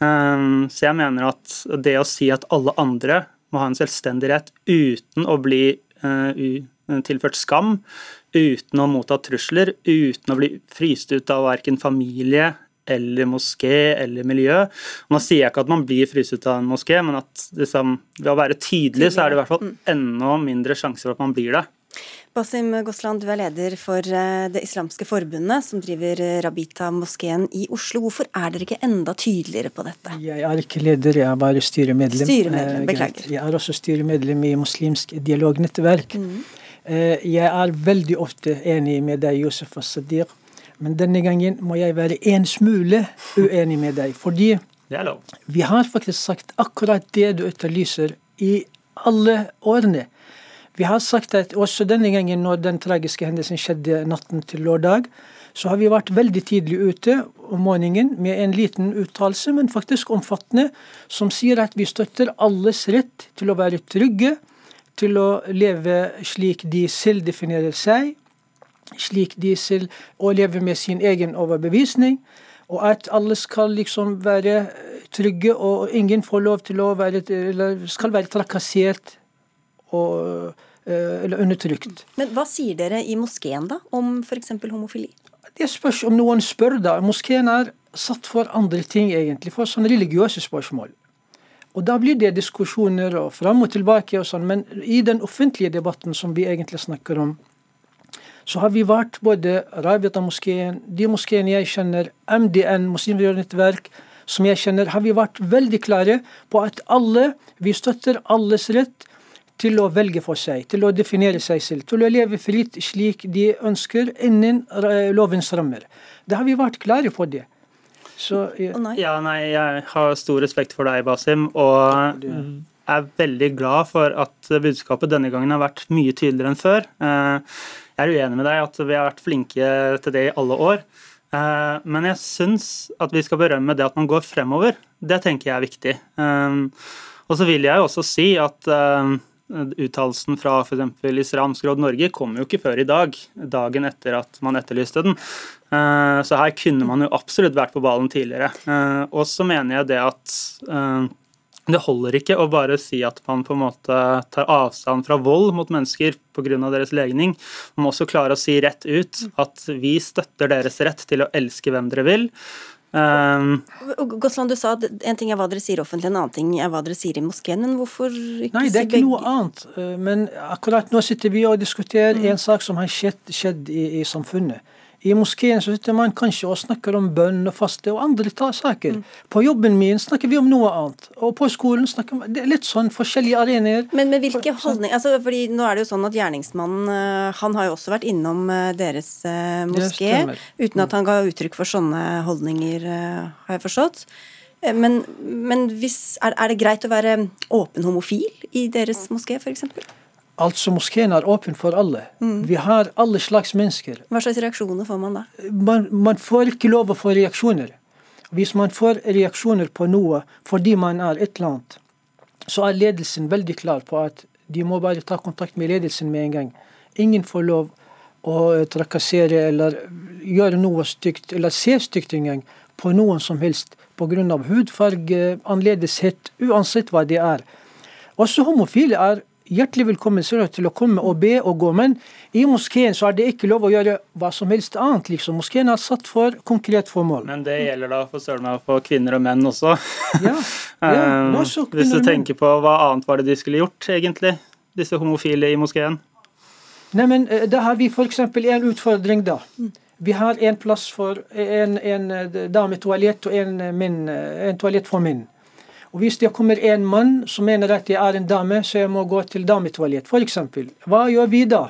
Eh, så jeg mener at det å si at alle andre må ha en selvstendig rett uten å bli eh, tilført skam, uten å motta trusler, uten å bli fryst ut av verken familie eller moské eller miljø. Og nå sier jeg ikke at man blir fryst ut av en moské, men at liksom, ved å være tydelig, så er det i hvert fall mm. enda mindre sjanse for at man blir det. Basim Gosland, du er leder for eh, Det islamske forbundet, som driver eh, Rabita-moskeen i Oslo. Hvorfor er dere ikke enda tydeligere på dette? Jeg er ikke leder, jeg er bare styremedlem. Styremedlem, eh, Beklager. Jeg er også styremedlem i Muslimsk dialognettverk. Mm. Eh, jeg er veldig ofte enig med deg, Josef Assadir, men denne gangen må jeg være en smule uenig med deg. Fordi vi har faktisk sagt akkurat det du etterlyser i alle årene. Vi har sagt at også denne gangen når den tragiske hendelsen skjedde natten til lørdag, så har vi vært veldig tidlig ute om morgenen med en liten uttalelse, men faktisk omfattende, som sier at vi støtter alles rett til å være trygge, til å leve slik de selv definerer seg, slik de selv og leve med sin egen overbevisning, og at alle skal liksom være trygge, og ingen får lov til å være eller skal være trakassert og, eh, eller undertrykt. Men hva sier dere i moskeen da, om f.eks. homofili? Det spørs om noen spør, da. Moskeen er satt for andre ting, egentlig. For sånne religiøse spørsmål. Og Da blir det diskusjoner og fram og tilbake, og sånn, men i den offentlige debatten som vi egentlig snakker om, så har vi vært både Rabita-moskeen, de moskeene jeg kjenner, MDN, Muslimnettverk, som jeg kjenner, har vi vært veldig klare på at alle, vi støtter alles rett til å velge for seg, til å definere seg selv, til å leve fritt slik de ønsker innen lovens rammer. Da har vi vært klare på det. Så, ja. nei. ja, nei, jeg har stor respekt for deg, Basim, og er veldig glad for at budskapet denne gangen har vært mye tydeligere enn før. Eh, jeg er uenig med deg at vi har vært flinke til det i alle år. Eh, men jeg syns at vi skal berømme det at man går fremover. Det tenker jeg er viktig. Eh, og så vil jeg jo også si at Uttalelsen fra f.eks. Islamsk Råd Norge kom jo ikke før i dag, dagen etter at man etterlyste den. Eh, så her kunne man jo absolutt vært på ballen tidligere. Eh, og så mener jeg det at eh, Det holder ikke å bare si at man på en måte tar avstand fra vold mot mennesker pga. deres legning. Man må også klare å si rett ut at vi støtter deres rett til å elske hvem dere vil. Um, Gosland, du sa at en ting er hva dere sier offentlig, en annen ting er hva dere sier i moskeen. Men hvorfor ikke Nei, det er ikke noe annet. Men akkurat nå sitter vi og diskuterer mm. en sak som har skjedd, skjedd i, i samfunnet. I moskeen så sitter man kanskje og snakker om bønn og faste og andre saker. Mm. På jobben min snakker vi om noe annet. Og på skolen snakker vi Det er litt sånn forskjellige arenaer. Men med hvilke holdninger altså, fordi Nå er det jo sånn at gjerningsmannen eh, han har jo også vært innom eh, deres uh, moské, uten at han ga uttrykk for sånne holdninger, har jeg forstått. Men, men hvis, er, er, det greit å være åpen homofil i deres moské, f.eks.? Altså, moskeen er åpen for alle. Mm. Vi har alle slags mennesker. Hva slags reaksjoner får man da? Man, man, får ikke lov å få reaksjoner. Hvis man får reaksjoner på noe fordi man er et eller annet, så er ledelsen veldig klar på at de må bare ta kontakt med ledelsen med en gang. Ingen får lov å trakassere eller gjøre noe stygt, eller se stygt engang, på noen som helst pga. hudfarge, annerledeshet, uansett hva det er. Også homofile er hjertelig velkommen til å komme og be og gå. Men i moskeen så er det ikke lov å gjøre hva som helst annet. liksom. Moskeen er satt for konkret formål. Men det gjelder da for søren meg for kvinner og menn også. Ja, ja, [LAUGHS] også Hvis du tenker på hva annet var det de skulle gjort, egentlig, disse homofile i moskeen? Nei, men eh, Da har vi f.eks. en utfordring, da. Vi har en plass for en, en eh, dametoalett og en, eh, min, en toalett for menn. Og Hvis det kommer en mann som mener at jeg er en dame, så jeg må gå til dametoalett, f.eks. Hva gjør vi da?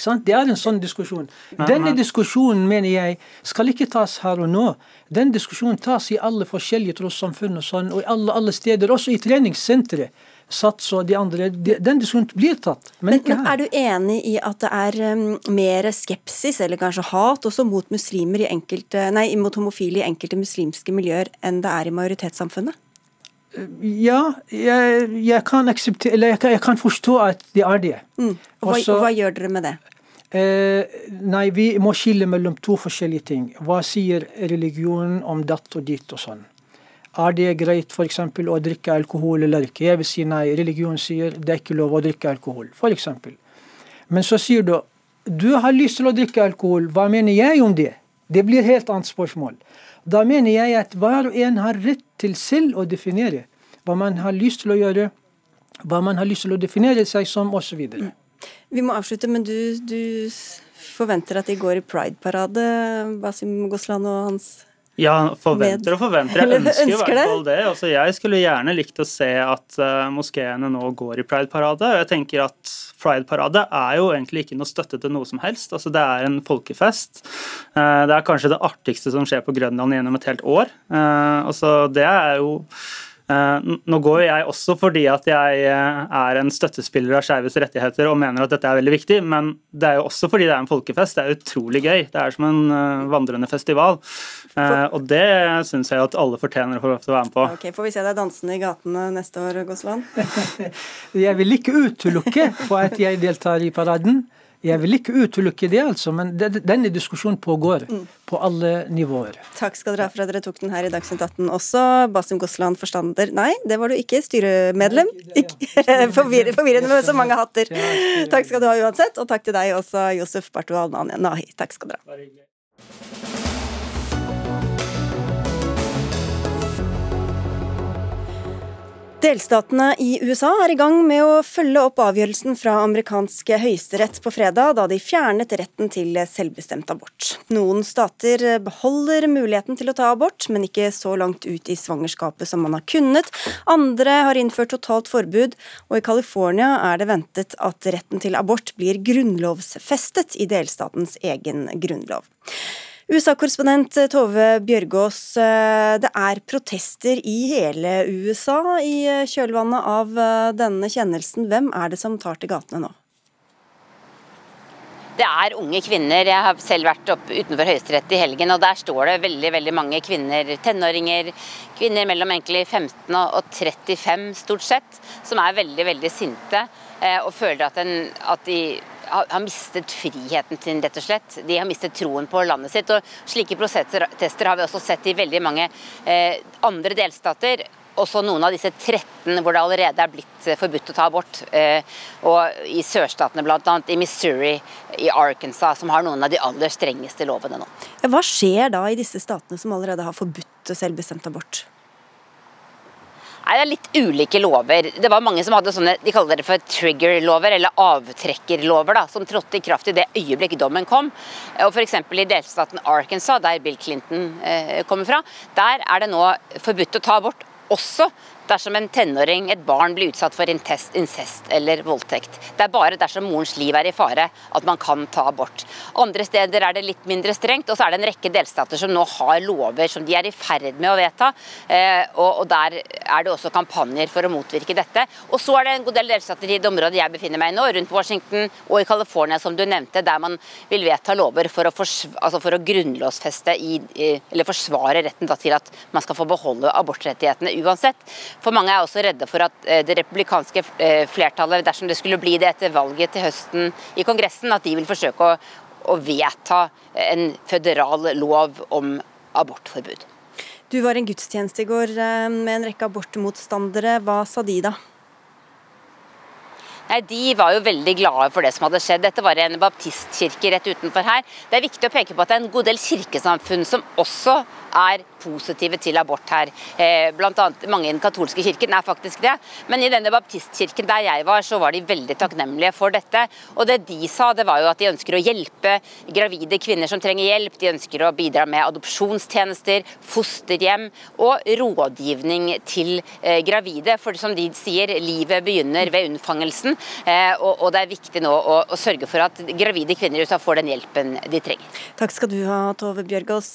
Det er en sånn diskusjon. Denne diskusjonen mener jeg skal ikke tas her og nå. Den diskusjonen tas i alle forskjellige trossamfunn og sånn, og i alle, alle steder, også i treningssentre. Sats og de andre, Den diskusjonen blir tatt, men, men ikke her. Men Er du enig i at det er um, mer skepsis, eller kanskje hat, også mot i enkelte, nei, mot homofile i enkelte muslimske miljøer enn det er i majoritetssamfunnet? Ja, jeg, jeg, kan eller jeg, jeg, kan forstå at det er det. Mm. Hva, Også, hva, gjør dere med det? Eh, nei, vi må skille mellom to forskjellige ting. Hva sier religionen om datt og ditt og sånn? Er det greit f.eks. å drikke alkohol eller ikke? Jeg vil si nei. Religionen sier det er ikke lov å drikke alkohol, f.eks. Men så sier du du har lyst til å drikke alkohol, hva mener jeg om det? Det blir et helt annet spørsmål. Da mener jeg at hver og en har rett til selv å definere hva man har lyst til å gjøre, hva man har lyst til å definere seg som, osv. Mm. Vi må avslutte, men du, du forventer at de går i Pride-parade, Basim Goslan og hans ja, forventer og forventer. Jeg [LAUGHS] ønsker, i hvert fall det. Altså, jeg skulle gjerne likt å se at uh, moskeene nå går i Pride-parade. og jeg tenker at Pride-parade er jo egentlig ikke noe støtte til noe som helst. Altså, det er en folkefest. Uh, det er kanskje det artigste som skjer på Grønland gjennom et helt år. Uh, altså, det er jo nå går jeg også fordi at jeg eh, er en støttespiller av skeives rettigheter og mener at dette er veldig viktig, men det er jo også fordi det er en folkefest. Det er utrolig gøy. Det er som en eh, vandrende festival. Og det syns jeg at alle fortjener å få lov til å være med på. Ok, Får vi se deg dansende i gatene neste år, Gåsland? [LAUGHS] jeg vil ikke utelukke på at jeg deltar i paraden. Jeg vil ikke utelukke det, altså, men denne diskusjonen pågår mm. på alle nivåer. Takk skal dere ha for at dere tok den her i Dagsnytt 18 også. Basim Gosland, forstander Nei, det var du ikke. Styremedlem. [LAUGHS] Forvirrende med så mange hatter. Takk skal du ha uansett, og takk til deg også, Josef Bartual Nahi. Takk skal dere ha. Delstatene i USA er i gang med å følge opp avgjørelsen fra amerikanske høyesterett på fredag, da de fjernet retten til selvbestemt abort. Noen stater beholder muligheten til å ta abort, men ikke så langt ut i svangerskapet som man har kunnet. Andre har innført totalt forbud, og i California er det ventet at retten til abort blir grunnlovsfestet i delstatens egen grunnlov. USA-korrespondent Tove Bjørgaas, eh, det er protester i hele USA i eh, kjølvannet av eh, denne kjennelsen. Hvem er det som tar til gatene nå? Det er unge kvinner. Jeg har selv vært opp utenfor Høyesterett i helgen, og der står det veldig veldig mange kvinner, tenåringer, kvinner mellom egentlig 15 og 35 stort sett, som er veldig, veldig sinte og føler at, en, at de har mistet friheten sin, rett og slett. De har mistet troen på landet sitt. og Slike prosesser har vi også sett i veldig mange eh, andre delstater. også noen av disse 13 hvor det allerede er blitt eh, forbudt å ta abort. Eh, og i sørstatene bl.a. i Missouri, i Arkansas, som har noen av de aller strengeste lovene nå. Hva skjer da i disse statene som allerede har forbudt selvbestemt abort? Nei, Det er litt ulike lover. Det var mange som hadde sånne de kaller det for trigger-lover, eller avtrekkerlover, da, som trådte i kraft i det øyeblikk dommen kom. Og F.eks. i delstaten Arkansas, der Bill Clinton eh, kommer fra, der er det nå forbudt å ta abort også dersom en tenåring, et barn, blir utsatt for incest, incest eller voldtekt. Det er bare dersom morens liv er i fare at man kan ta abort. Andre steder er det litt mindre strengt, og så er det en rekke delstater som nå har lover som de er i ferd med å vedta. Eh, og, Der er det også kampanjer for å motvirke dette. Og så er det en god del delstater i det området jeg befinner meg i nå, rundt Washington og i California, som du nevnte, der man vil vedta lover for å, altså for å grunnlovfeste i, eller forsvare retten til at man skal få beholde abortrettighetene uansett. For mange er også redde for at eh, det republikanske eh, flertallet, dersom det skulle bli det etter valget til høsten i Kongressen, at de vil forsøke å, å vedta en føderal lov om abortforbud. Du var i en gudstjeneste i går eh, med en rekke abortmotstandere. Hva sa de da? Nei, De var jo veldig glade for det som hadde skjedd. Dette var en baptistkirke rett utenfor her. Det er viktig å peke på at det er en god del kirkesamfunn som også er positive til abort her. Eh, blant annet mange i den katolske kirken er faktisk det. Men i denne baptistkirken der jeg var, så var de veldig takknemlige for dette. Og det de sa, det var jo at de ønsker å hjelpe gravide kvinner som trenger hjelp. De ønsker å bidra med adopsjonstjenester, fosterhjem og rådgivning til eh, gravide. For som de sier, livet begynner ved unnfangelsen. Eh, og, det er viktig nå å, sørge for at gravide kvinner får den hjelpen de trenger. Takk skal du ha, Tove Bjørgaas.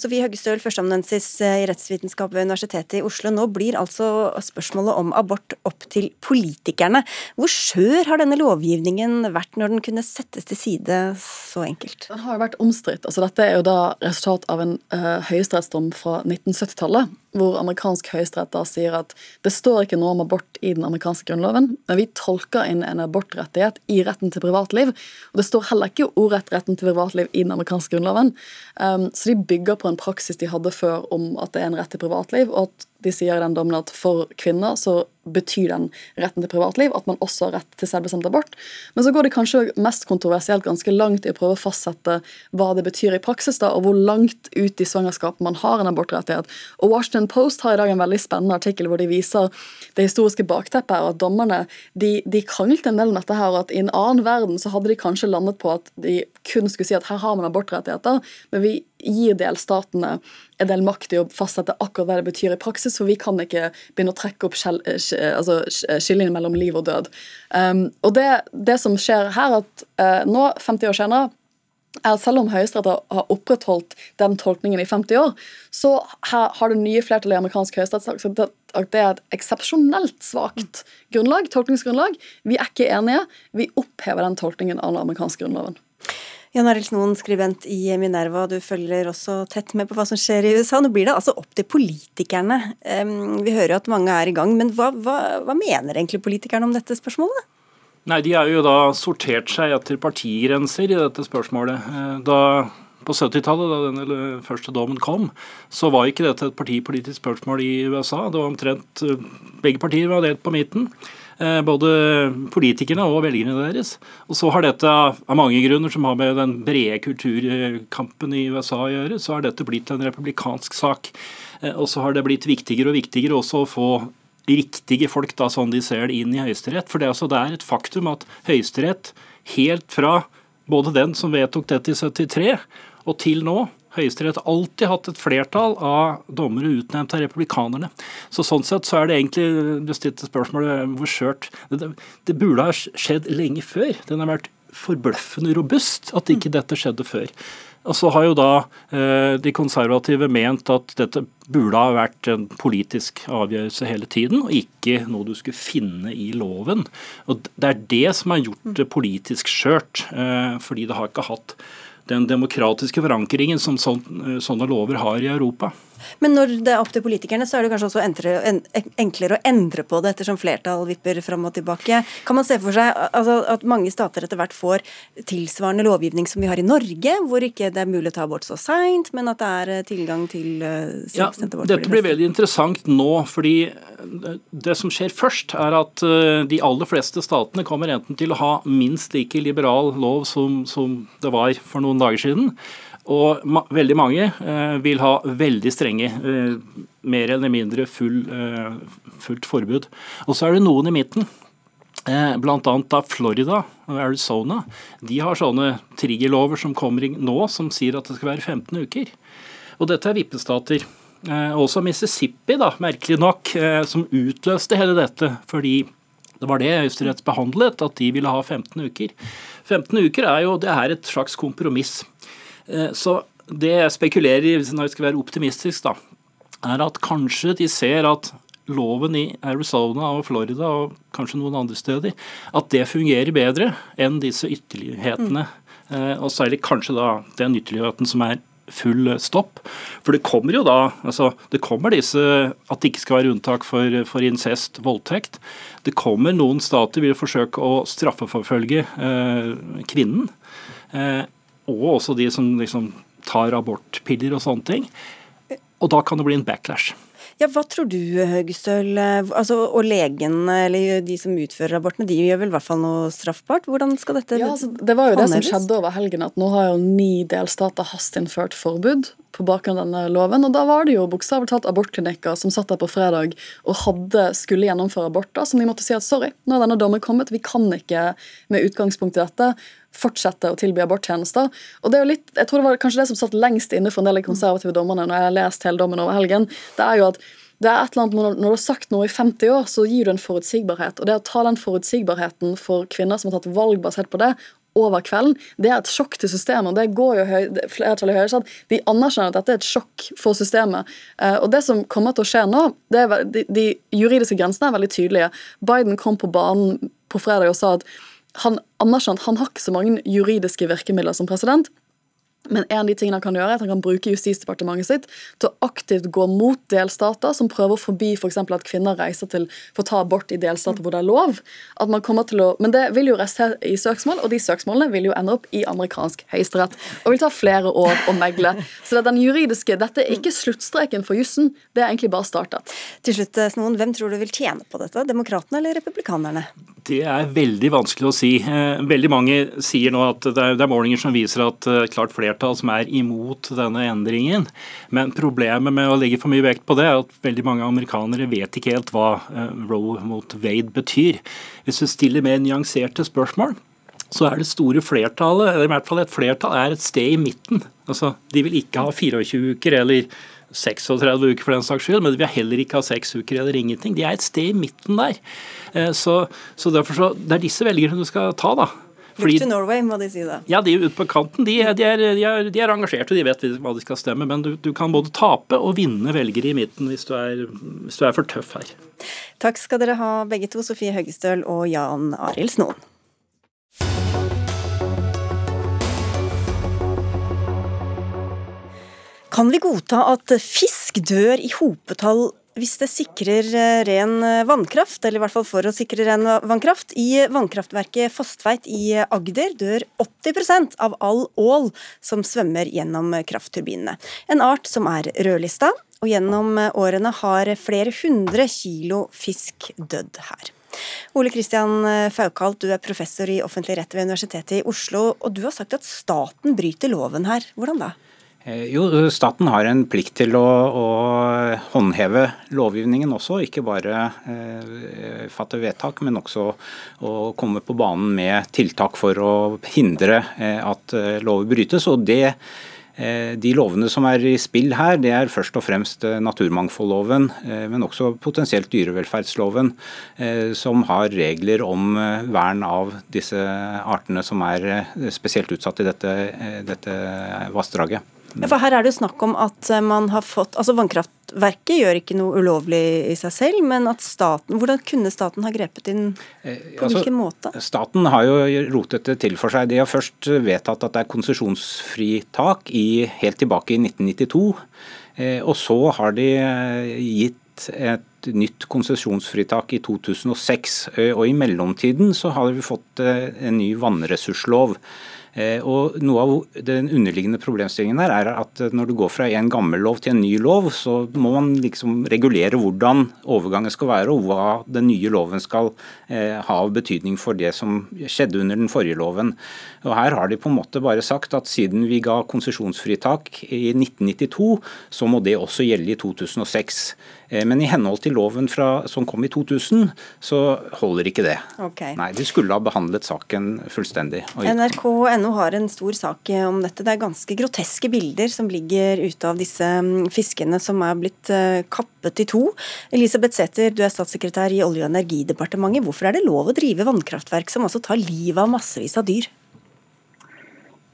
Sofie Høgestøl, førsteamanuensis i rettsvitenskap ved Universitetet i Oslo. Nå blir altså spørsmålet om abort opp til politikerne. Hvor skjør har denne lovgivningen vært når den kunne settes til side så enkelt? Den har jo vært omstridt. Altså, dette er jo da resultat av en uh, høyesterettsdom fra 1970-tallet hvor amerikansk høyesterett da sier at det står ikke noe om abort i den amerikanske grunnloven, men vi tolker inn en abortrettighet i retten til privatliv. Og det står heller ikke ordrett retten til privatliv i den amerikanske grunnloven. Um, så de bygger på en praksis de hadde før om at det er en rett til privatliv, og at de sier i den dommen at for kvinner så betyr den retten til privatliv at man også har rett til selvbestemt abort. Men så går det kanskje mest kontroversielt ganske langt i å prøve å fastsette hva det betyr i praksis, da, og hvor langt ut i svangerskapet man har en abortrettighet. Og Washington Post har i dag en veldig spennende artikkel hvor de viser det historiske bakteppet her, at dommerne de, de kranglet en del om dette her, og at i en annen verden så hadde de kanskje landet på at de kun skulle si at her har man abortrettigheter, men vi gir delstatene en del makt i å fastsette akkurat hva det betyr i praksis, for vi kan ikke begynne å trekke opp eh, altså skillene mellom liv og død. Um, og det, det, som skjer her, at uh, nå, 50 år senere, er at selv om Høyesterett har opprettholdt den tolkningen i 50 år, så har det nye flertallet i amerikansk høyesterett sagt at det er et eksepsjonelt svakt grunnlag, tolkningsgrunnlag. Vi er ikke enige. Vi opphever den tolkningen av den amerikanske grunnloven. Jan Arild Snoen, skribent i Minerva, du følger også tett med på hva som skjer i USA. Nå blir det altså opp til politikerne. Vi hører jo at mange er i gang, men hva, hva, hva mener egentlig politikerne om dette spørsmålet? Nei, De har jo da sortert seg etter partigrenser i dette spørsmålet. Eh, da på 70-tallet, da denne første dommen kom, så var ikke dette et partipolitisk spørsmål i USA. Det var omtrent eh, Begge partier var delt på midten. Eh, både politikerne og velgerne deres. Og så har dette av mange grunner som har med den brede kulturkampen i USA å gjøre, så har dette blitt en republikansk sak. Eh, og så har det blitt viktigere og viktigere også å få riktige folk, da, sånn de ser det, inn i Høyesterett. For det er, altså, det er et faktum at Høyesterett, helt fra både den som vedtok dette i 73, og til nå, Høyesterett har alltid hatt et flertall av dommere utnevnt av republikanerne. Så Sånn sett så er det egentlig du stilte spørsmålet hvor skjørt det, det, burde ha skjedd lenge før. Den har vært forbløffende robust at ikke dette skjedde før. Og så har jo da eh, de konservative ment at dette burde ha vært en politisk avgjørelse hele tiden, og ikke noe du skulle finne i loven. Og Det er det som har gjort det politisk skjørt, eh, fordi det har ikke hatt den demokratiske forankringen som sånne lover har i Europa. Men når det er opp til politikerne, så er det kanskje også enklere å endre på det ettersom flertall vipper fram og tilbake. Kan man se for seg altså, at mange stater etter hvert får tilsvarende lovgivning som vi har i Norge, hvor ikke det er mulig å ta abort så seint, men at det er eh, tilgang til uh, ja, Dette blir veldig interessant nå, fordi det som skjer først, er at de aller fleste statene kommer enten til å ha minst like liberal lov som, som det var for noen dager siden, og ma veldig mange eh, vil ha veldig strenge, eh, mer eller mindre full, eh, fullt forbud. Og så er det noen i midten. Eh, Bl.a. da Florida og Arizona. De har sånne triggerlover som kommer nå, som sier at det skal være 15 uker. Og dette er vippestater. Eh, også Mississippi, da, merkelig nok, eh, som utløste hele dette. fordi det var det Høyesterett behandlet, at de ville ha 15 uker. 15 uker er jo det er et slags kompromiss. Eh, så det jeg spekulerer i, når jeg skal være optimistisk, da, er at kanskje de ser at loven i Arizona og Florida og kanskje noen andre steder, at det fungerer bedre enn disse ytterlighetene. Mm. Og særlig kanskje da den ytterligheten som er full stopp. For det kommer jo da altså det kommer disse at det ikke skal være unntak for, for incest, voldtekt. Det kommer noen stater vil forsøke å straffeforfølge eh, kvinnen. Eh, og også de som liksom tar abortpiller og sånne ting. Og da kan det bli en backlash. Ja, Hva tror du, Høgestøl? Altså, og legen, eller de som utfører abortene, de gjør vel i hvert fall noe straffbart? Hvordan skal dette ja, altså, Det var jo det som skjedde over helgen, at nå har jo ni delstater hasteinnført forbud på bakgrunn av denne loven. Og da var det jo bokstavelig talt abortklinikker som satt der på fredag og hadde, skulle gjennomføre aborter, som de måtte si at sorry, nå er denne dommen kommet, vi kan ikke med utgangspunkt i dette fortsette å tilby aborttjenester. Og det er jo litt, jeg tror det var kanskje det som satt lengst inne for en del av de konservative dommerne når jeg har lest hele dommen over helgen. det er jo at det er et eller annet, Når du har sagt noe i 50 år, så gir du en forutsigbarhet. Og det å ta den forutsigbarheten for kvinner som har tatt valg basert på det, over kvelden, det er et sjokk til systemet. og det går jo høy, flertallet i Høyesterett. De anerkjenner at dette er et sjokk for systemet. Uh, og Det som kommer til å skje nå, det er, de, de juridiske grensene er veldig tydelige. Biden kom på banen på fredag og sa at han anerkjent han har ikke så mange juridiske virkemidler som president. Men en av de tingene han kan gjøre er at han kan bruke Justisdepartementet sitt til å aktivt gå mot delstater som prøver å forby f.eks. For at kvinner reiser til for å ta abort i delstater hvor det er lov. At man kommer til å, men det vil jo reste i søksmål, og de søksmålene vil jo ende opp i amerikansk høyesterett. Og vil ta flere år å megle. Så det er den juridiske, dette er ikke sluttstreken for jussen, det er egentlig bare startet. Til slutt, Snoen, hvem tror du vil tjene på dette? Demokratene eller republikanerne? Det er veldig vanskelig å si. Eh, veldig mange sier nå at det er målinger som viser at eh, klart flertall som er imot denne endringen. Men problemet med å legge for mye vekt på det, er at veldig mange amerikanere vet ikke helt hva eh, Roe mot Wade betyr. Hvis du stiller mer nyanserte spørsmål, så er det store flertallet, eller i hvert fall et flertall, er et sted i midten. Altså, De vil ikke ha 24 uker eller 36 uker for den saks skyld, men de vil heller ikke ha 6 uker eller ingenting. De er et sted i midten der. Eh, så, så derfor så, Det er disse velgerne du skal ta, da. Fordi, Look to Norway, må de si da. Ja, de ute på kanten de, de, er, de, er, de er engasjerte, de vet hva de skal stemme. Men du, du, kan både tape og vinne velgere i midten hvis du er, hvis du er for tøff her. Takk skal dere ha begge to, Sofie Høgestøl og Jan Arild Snoen. Kan vi godta at fisk dør i hopetall hvis det sikrer eh, ren eh, vannkraft, eller i hvert fall for å sikre ren vannkraft. I vannkraftverket Fostveit i Agder dør 80% av all ål som svømmer gjennom kraftturbinene. En art som er rødlista, og gjennom årene har flere hundre kilo fisk dødd her. Ole Kristian Faukalt, du er professor i offentlig rett ved Universitetet i Oslo, og du har sagt at staten bryter loven her. Hvordan da? Eh, jo, Staten har en plikt til å, å håndheve lovgivningen også, ikke bare eh, fatte vedtak, men også å komme på banen med tiltak for å hindre eh, at eh, lover brytes. og det eh, de lovene som er i spill her, det er først og fremst naturmangfoldloven, men også potensielt dyrevelferdsloven, som har regler om vern av disse artene som er spesielt utsatt i dette, dette vassdraget. Ja, for her er det jo snakk om at man har fått Altså Vannkraftverket gjør ikke noe ulovlig i seg selv, men at staten Hvordan kunne staten ha grepet inn? På altså, hvilken måte? Staten har jo rotet det til for seg. De har først vedtatt at det er konsesjonsfritak helt tilbake i 1992. Eh, og så har de eh, gitt et nytt konsesjonsfritak i 2006. Eh, og i mellomtiden så har vi fått en ny vannressurslov. Eh, og Noe av den underliggende problemstillingen her er at når du går fra en gammel lov til en ny lov, så må man liksom regulere hvordan overgangen skal være, og hva den nye loven skal eh, ha av betydning for det som skjedde under den forrige loven. Og Her har de på en måte bare sagt at siden vi ga konsesjonsfritak i 1992, så må det også gjelde i 2006. Eh, men i henhold til loven fra, som kom i 2000, så holder ikke det. Okay. Nei, De skulle ha behandlet saken fullstendig. NRK.no har en stor sak om dette. Det er ganske groteske bilder som ligger ute av disse mm, fiskene som er blitt eh, kappet i to. Elisabeth Sæther, du er statssekretær i Olje- og energidepartementet. Hvorfor er det lov å drive vannkraftverk som altså tar livet av massevis av dyr?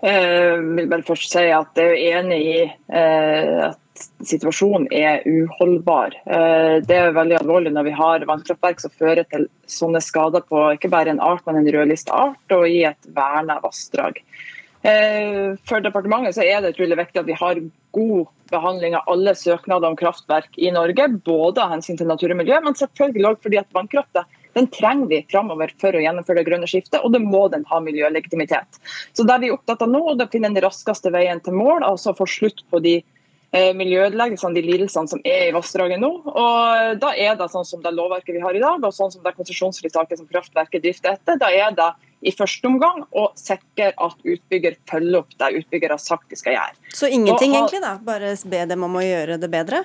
Jeg vil bare først si at jeg er enig i eh, at situasjonen er uholdbar. Eh, det er veldig alvorlig når vi har vannkraftverk som fører til sånne skader på ikke bare en art, men en rødlista art og i et verna vassdrag. Eh, for departementet så er det utrolig viktig at vi har god behandling av alle søknader om kraftverk i Norge. Både av hensyn til natur og miljø, men selvfølgelig også fordi at vannkrafta den trenger vi framover for å gjennomføre det grønne skiftet, og det må den ha miljølegitimitet. Så det er vi opptatt av nå, det er å finne den raskeste veien til mål, altså få slutt på de eh, sånn de lidelsene som er i vassdraget nå. Og Da er det sånn som det lovverket vi har i dag, og sånn som det konsesjonsfritaket som kraftverket drifter etter. Da er det i første omgang å sikre at utbygger følger opp det utbygger har sagt de skal gjøre. Så ingenting og, egentlig, da? Bare be dem om å gjøre det bedre?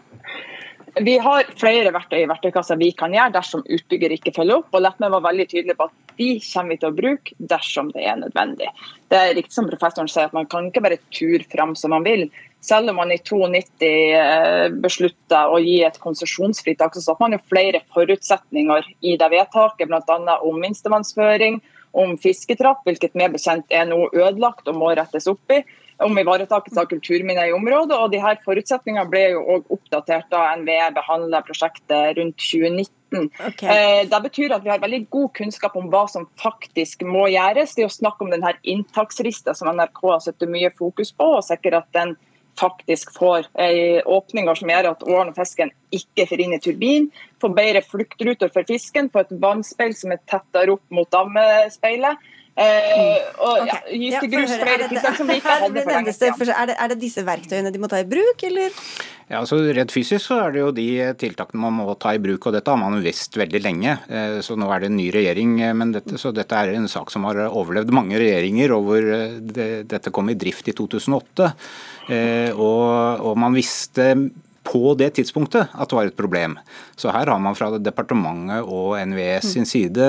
Vi har flere verktøy i verktøykassa vi kan gjøre dersom utbygger ikke følger opp. og lett meg være veldig tydelig på at de kommer vi til å bruke dersom det er nødvendig. Det er riktig som professoren sier at Man kan ikke bare ture fram som man vil. Selv om man i 92 beslutter å gi et konsesjonsfritak, så satte man jo flere forutsetninger i det vedtaket, bl.a. om minstevannsføring, om fisketrapp, hvilket mer bekjent er nå ødelagt og må rettes opp i om ivaretakelse av kulturminner i området. og de her Forutsetningene ble jo også oppdatert da NVE behandla prosjektet rundt 2019. Okay. Eh, det betyr at vi har veldig god kunnskap om hva som faktisk må gjøres. Det er å snakke om denne inntakslista som NRK har satt mye fokus på, og sikre at den faktisk får åpninger som gjør at åren og fisken ikke får inn i turbin. Får bedre fluktruter for fisken, får et vannspeil som er tettere opp mot dammespeilet. Eh, ja, grus. [LAUGHS] Er det, er det disse verktøyene de må ta i bruk, eller? Ja, altså Redd fysisk så er det jo de tiltakene man må ta i bruk, og dette har man visst veldig lenge. Eh, så nå er det en ny regjering, eh, men dette, så dette er en sak som har overlevd mange regjeringer, og hvor det, dette kom i drift i 2008. Og, og man visste på det tidspunktet at det var et problem. Så her har man fra departementet og NVE sin side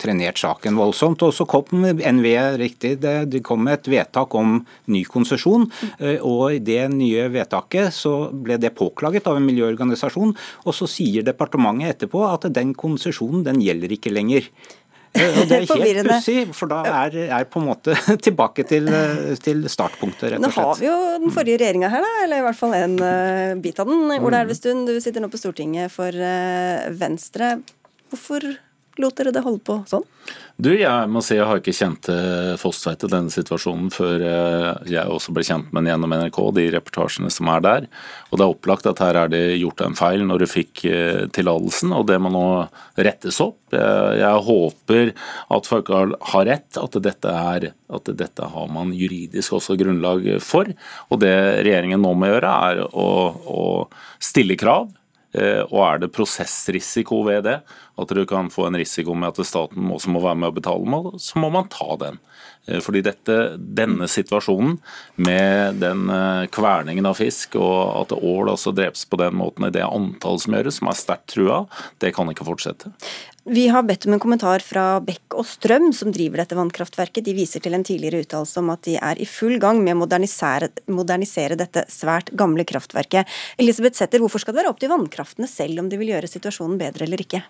trenert saken voldsomt. Og så kom NVE riktig, det kom med et vedtak om ny konsesjon. Eh, og i det nye vedtaket så ble det påklaget av en miljøorganisasjon. Og så sier departementet etterpå at den konsesjonen den gjelder ikke lenger. Og det er helt pussig, for da er, er på en måte [LAUGHS] tilbake til, til startpunktet, rett og slett. Nå har vi jo den forrige regjeringa her, da, eller i hvert fall en uh, bit av den. Ola mm. Elvestuen, du sitter nå på Stortinget for uh, Venstre. Hvorfor lot dere det holde på sånn? Du, jeg må si jeg har ikke kjent til Fosstveit i denne situasjonen før jeg også ble kjent med den gjennom NRK, de reportasjene som er der. Og det er opplagt at her er det gjort en feil når du fikk eh, tillatelsen, og det må nå rettes opp. Jeg, håper at folk har rett, at dette, er, at dette har man juridisk også grunnlag for. Og det regjeringen nå må gjøre, er å, å stille krav Eh, og er det prosessrisiko ved det, at du kan få en risiko med at staten også må være med å betale, så må man ta den. Eh, fordi dette, denne situasjonen med den eh, kverningen av fisk, og at ål også drepes på den måten i det antall som gjøres, som er sterkt trua, det kan ikke fortsette. Vi har bedt om en kommentar fra Bekk og Strøm, som driver dette vannkraftverket. De viser til en tidligere uttalelse om at de er i full gang med å modernisere, modernisere dette svært gamle kraftverket. Elisabeth Setter, hvorfor skal det være opp til vannkraftene selv om de vil gjøre situasjonen bedre eller ikke?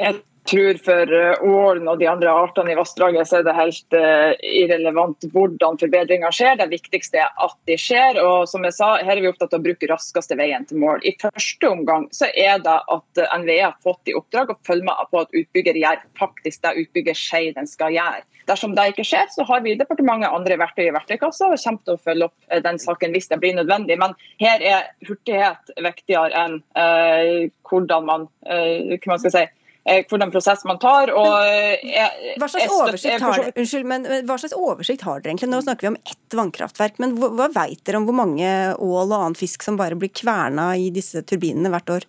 Jeg tror for eh, ålen og de andre artene i vassdraget så er det helt uh, irrelevant hvordan forbedringer skjer. Det viktigste er at de skjer. og som jeg sa, Her er vi opptatt av å bruke raskeste veien til mål. I første omgang så er det at NVE har fått i oppdrag å følge med på at utbygger gjør faktisk det utbygger sier den skal gjøre. Dersom det ikke skjer, så har vi i departementet andre verktøy i verktøykassa og kommer til å følge opp den saken hvis det blir nødvendig. Men her er hurtighet viktigere enn uh, hvordan man, uh, hva man skal si, Eh, hvordan prosess man tar. Og jeg, hva, slags oversikt har dere, unnskyld, men hva slags oversikt har dere egentlig? Nå snakker vi om ett vannkraftverk, men hva, hva vet dere om hvor mange ål og annen fisk som bare blir kverna i disse turbinene hvert år?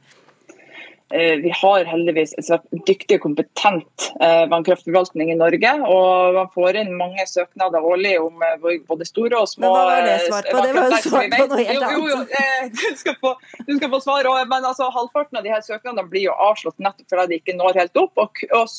Eh, vi har heldigvis en svært dyktig og kompetent eh, vannkraftforvaltning i Norge. og Man får inn mange søknader årlig om eh, både store og små Men Hva var det svar på? Det var jo svar på noe helt annet. Jo, jo, [LAUGHS] du, skal få, du skal få svar. Men altså, halvparten av de her søknadene blir jo avslått nettopp fordi de ikke når helt opp. Og, og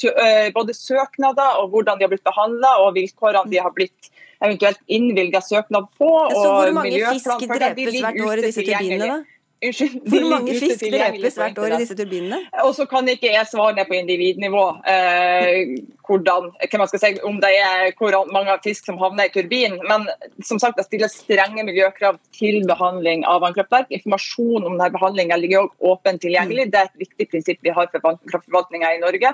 Både søknader og hvordan de har blitt behandla og vilkårene de har blitt eventuelt innvilga søknad på. Så hvor mange fisk drepes hvert år i disse turbinene? Unnskyld. [LAUGHS] Hvor mange fisk drepes hvert år i disse turbinene? Og så kan ikke jeg svare ned på individnivå eh, hvordan, si, om det er hvor mange fisk som havner i turbinen. Men som sagt, det stilles strenge miljøkrav til behandling av vannkraftverk. Informasjon om denne behandlinga ligger også åpent tilgjengelig. Det er et viktig prinsipp vi har for vannkraftforvaltninga i Norge.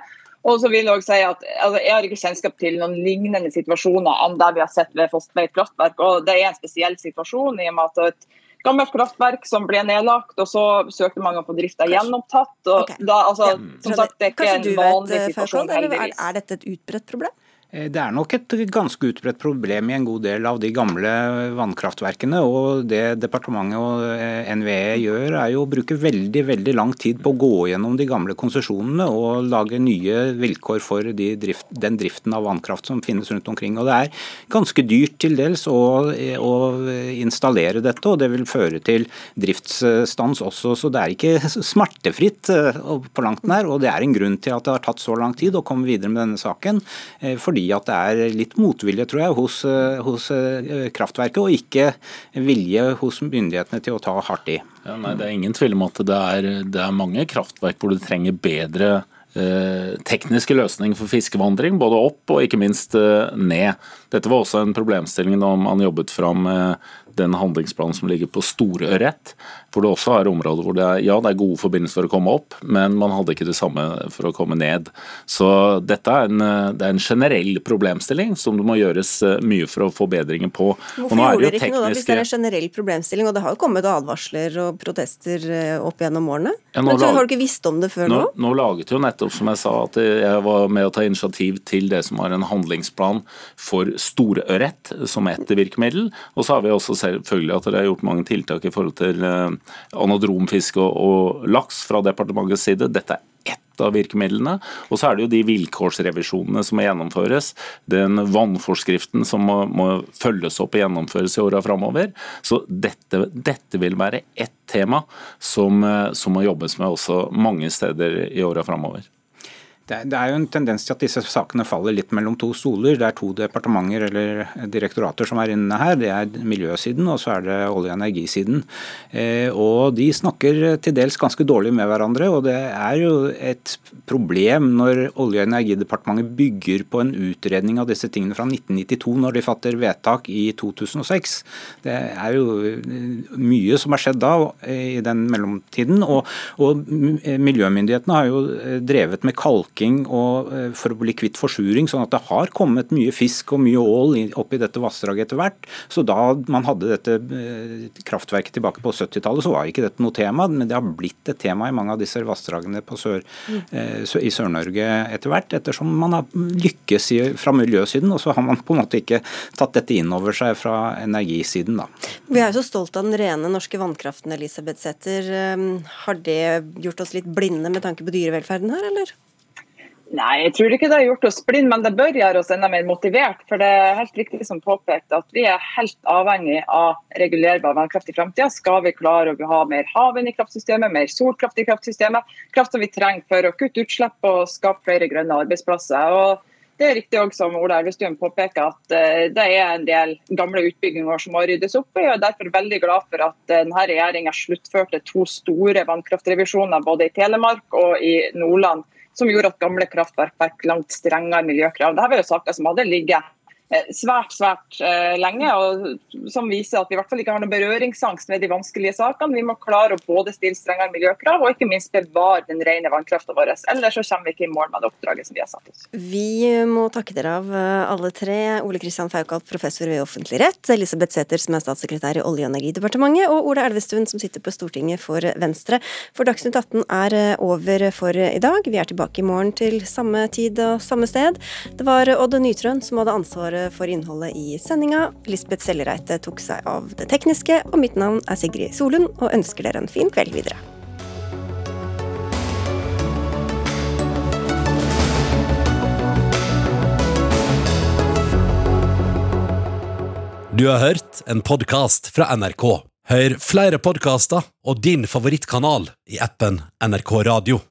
Og så vil Jeg også si at altså, jeg har ikke kjennskap til noen lignende situasjoner enn det vi har sett ved Fosstveit kraftverk. og Det er en spesiell situasjon i og med at et gammelt kraftverk som ble nedlagt, og så søkte mange på drifta gjenopptatt. og okay. da, altså, ja. Som sagt, det er ikke en vanlig situasjon, heldigvis. Er, er dette et utbredt problem? Eh, det er nok et ganske utbredt problem i en god del av de gamle vannkraftverkene. og Det departementet og eh, NVE gjør, er jo å bruke veldig veldig lang tid på å gå gjennom de gamle konsesjonene og lage nye vilkår for de drift, den driften av vannkraft som finnes rundt omkring. Og Det er ganske dyrt til dels å, å installere dette, og det vil føre til driftsstans også. Så det er ikke smertefritt eh, på langt nær, og det er en grunn til at det har tatt så lang tid å komme videre med denne saken. fordi fordi at det er litt motvilje, tror jeg, hos, eh, hos eh, kraftverket, og ikke vilje hos myndighetene til å ta hardt i. Ja, nei, Det er ingen tvil om at det er, det er mange kraftverk hvor du trenger bedre eh, tekniske løsninger for fiskevandring, både opp og ikke minst ned. Dette var også en problemstilling da man jobbet fram den handlingsplanen som ligger på storørret, hvor det også er områder hvor det er, ja, det er gode forbindelser for å komme opp, men man hadde ikke det samme for å komme ned. Så dette er en, det er en generell problemstilling som det må gjøres eh, mye for å få bedringer på. Hvorfor gjorde dere ikke noe da, hvis det er en generell problemstilling, og det har jo kommet advarsler og protester eh, opp gjennom årene? Ja, men så, Har du ikke visst om det før nå? Nå, nå laget jo nettopp, som jeg sa, at jeg var med å ta initiativ til det som var en handlingsplan for storørret som ett virkemiddel, og så har vi også selvfølgelig at dere har gjort mange tiltak i forhold til eh, anadromfiske og, laks fra departementets side. Dette er ett av virkemidlene. Og så er det jo de vilkårsrevisjonene som må gjennomføres. Den vannforskriften som må, må følges opp og gjennomføres i åra framover. Så dette, dette, vil være ett tema som, eh, som må jobbes med også mange steder i åra framover. Det er jo en tendens til at disse sakene faller litt mellom to stoler. Det er to departementer eller direktorater som er inne her. Det er miljøsiden og så er det olje- og energisiden. Eh, og De snakker til dels ganske dårlig med hverandre. og Det er jo et problem når Olje- og energidepartementet bygger på en utredning av disse tingene fra 1992, når de fatter vedtak i 2006. Det er jo mye som har skjedd da i den mellomtiden. Og, og miljømyndighetene har jo drevet med kalking dyrking og eh, for å bli kvitt forsuring. sånn at det har kommet mye fisk og mye ål opp i dette vassdraget etter hvert. Så da man hadde dette eh, kraftverket tilbake på 70-tallet, så var ikke dette noe tema. Men det har blitt et tema i mange av disse vassdragene sør, mm. i Sør-Norge etter hvert. Ettersom man har lykkes fra miljøsiden, og så har man på en måte ikke tatt dette inn over seg fra energisiden. da. Vi er jo så stolt av den rene norske vannkraften, Elisabeth Sæther. Har det gjort oss litt blinde med tanke på dyrevelferden her, eller? Nei, jeg tror ikke det har gjort oss blinde, men det bør gjøre oss enda mer motivert. For det er helt riktig som påpekt at vi er helt avhengig av regulerbar vannkraft i framtida. Skal vi klare å ha mer havvind i kraftsystemet, mer solkraft i kraftsystemet, kraft som vi trenger for å kutte utslipp og skape flere grønne arbeidsplasser. Og det er riktig også, som Ola Elvestuen påpeker, at eh, det er en del gamle utbygginger som må ryddes opp i. og Jeg er derfor veldig glad for at denne regjeringa sluttførte to store vannkraftrevisjoner både i Telemark og i Nordland som gjorde at gamle kraftverk fikk langt strengere miljøkrav. Dette var jo saker som hadde ligget svært svært eh, lenge, og som viser at vi i hvert fall ikke har noen berøringsangst med de vanskelige sakene. Vi må klare å både stille strengere miljøkrav og ikke minst bevare den rene vannkrafta vår. Ellers så kommer vi ikke i mål med det oppdraget som vi har satt oss. Vi må takke dere av eh, alle tre. Ole Kristian Faukalt, professor ved offentlig rett, Elisabeth Sæther, som er statssekretær i Olje- og energidepartementet, og Ola Elvestuen, som sitter på Stortinget for Venstre. For Dagsnytt 18 er over for i dag. Vi er tilbake i morgen til samme tid og samme sted. Det var Odd Nytrøen som hadde for innholdet i sendinga. Lisbeth Sellereite tok seg av det tekniske, og mitt navn er Sigrid Solund, og ønsker dere en fin kveld videre. Du har hørt en podkast fra NRK. Hør flere podkaster og din favorittkanal i appen NRK Radio.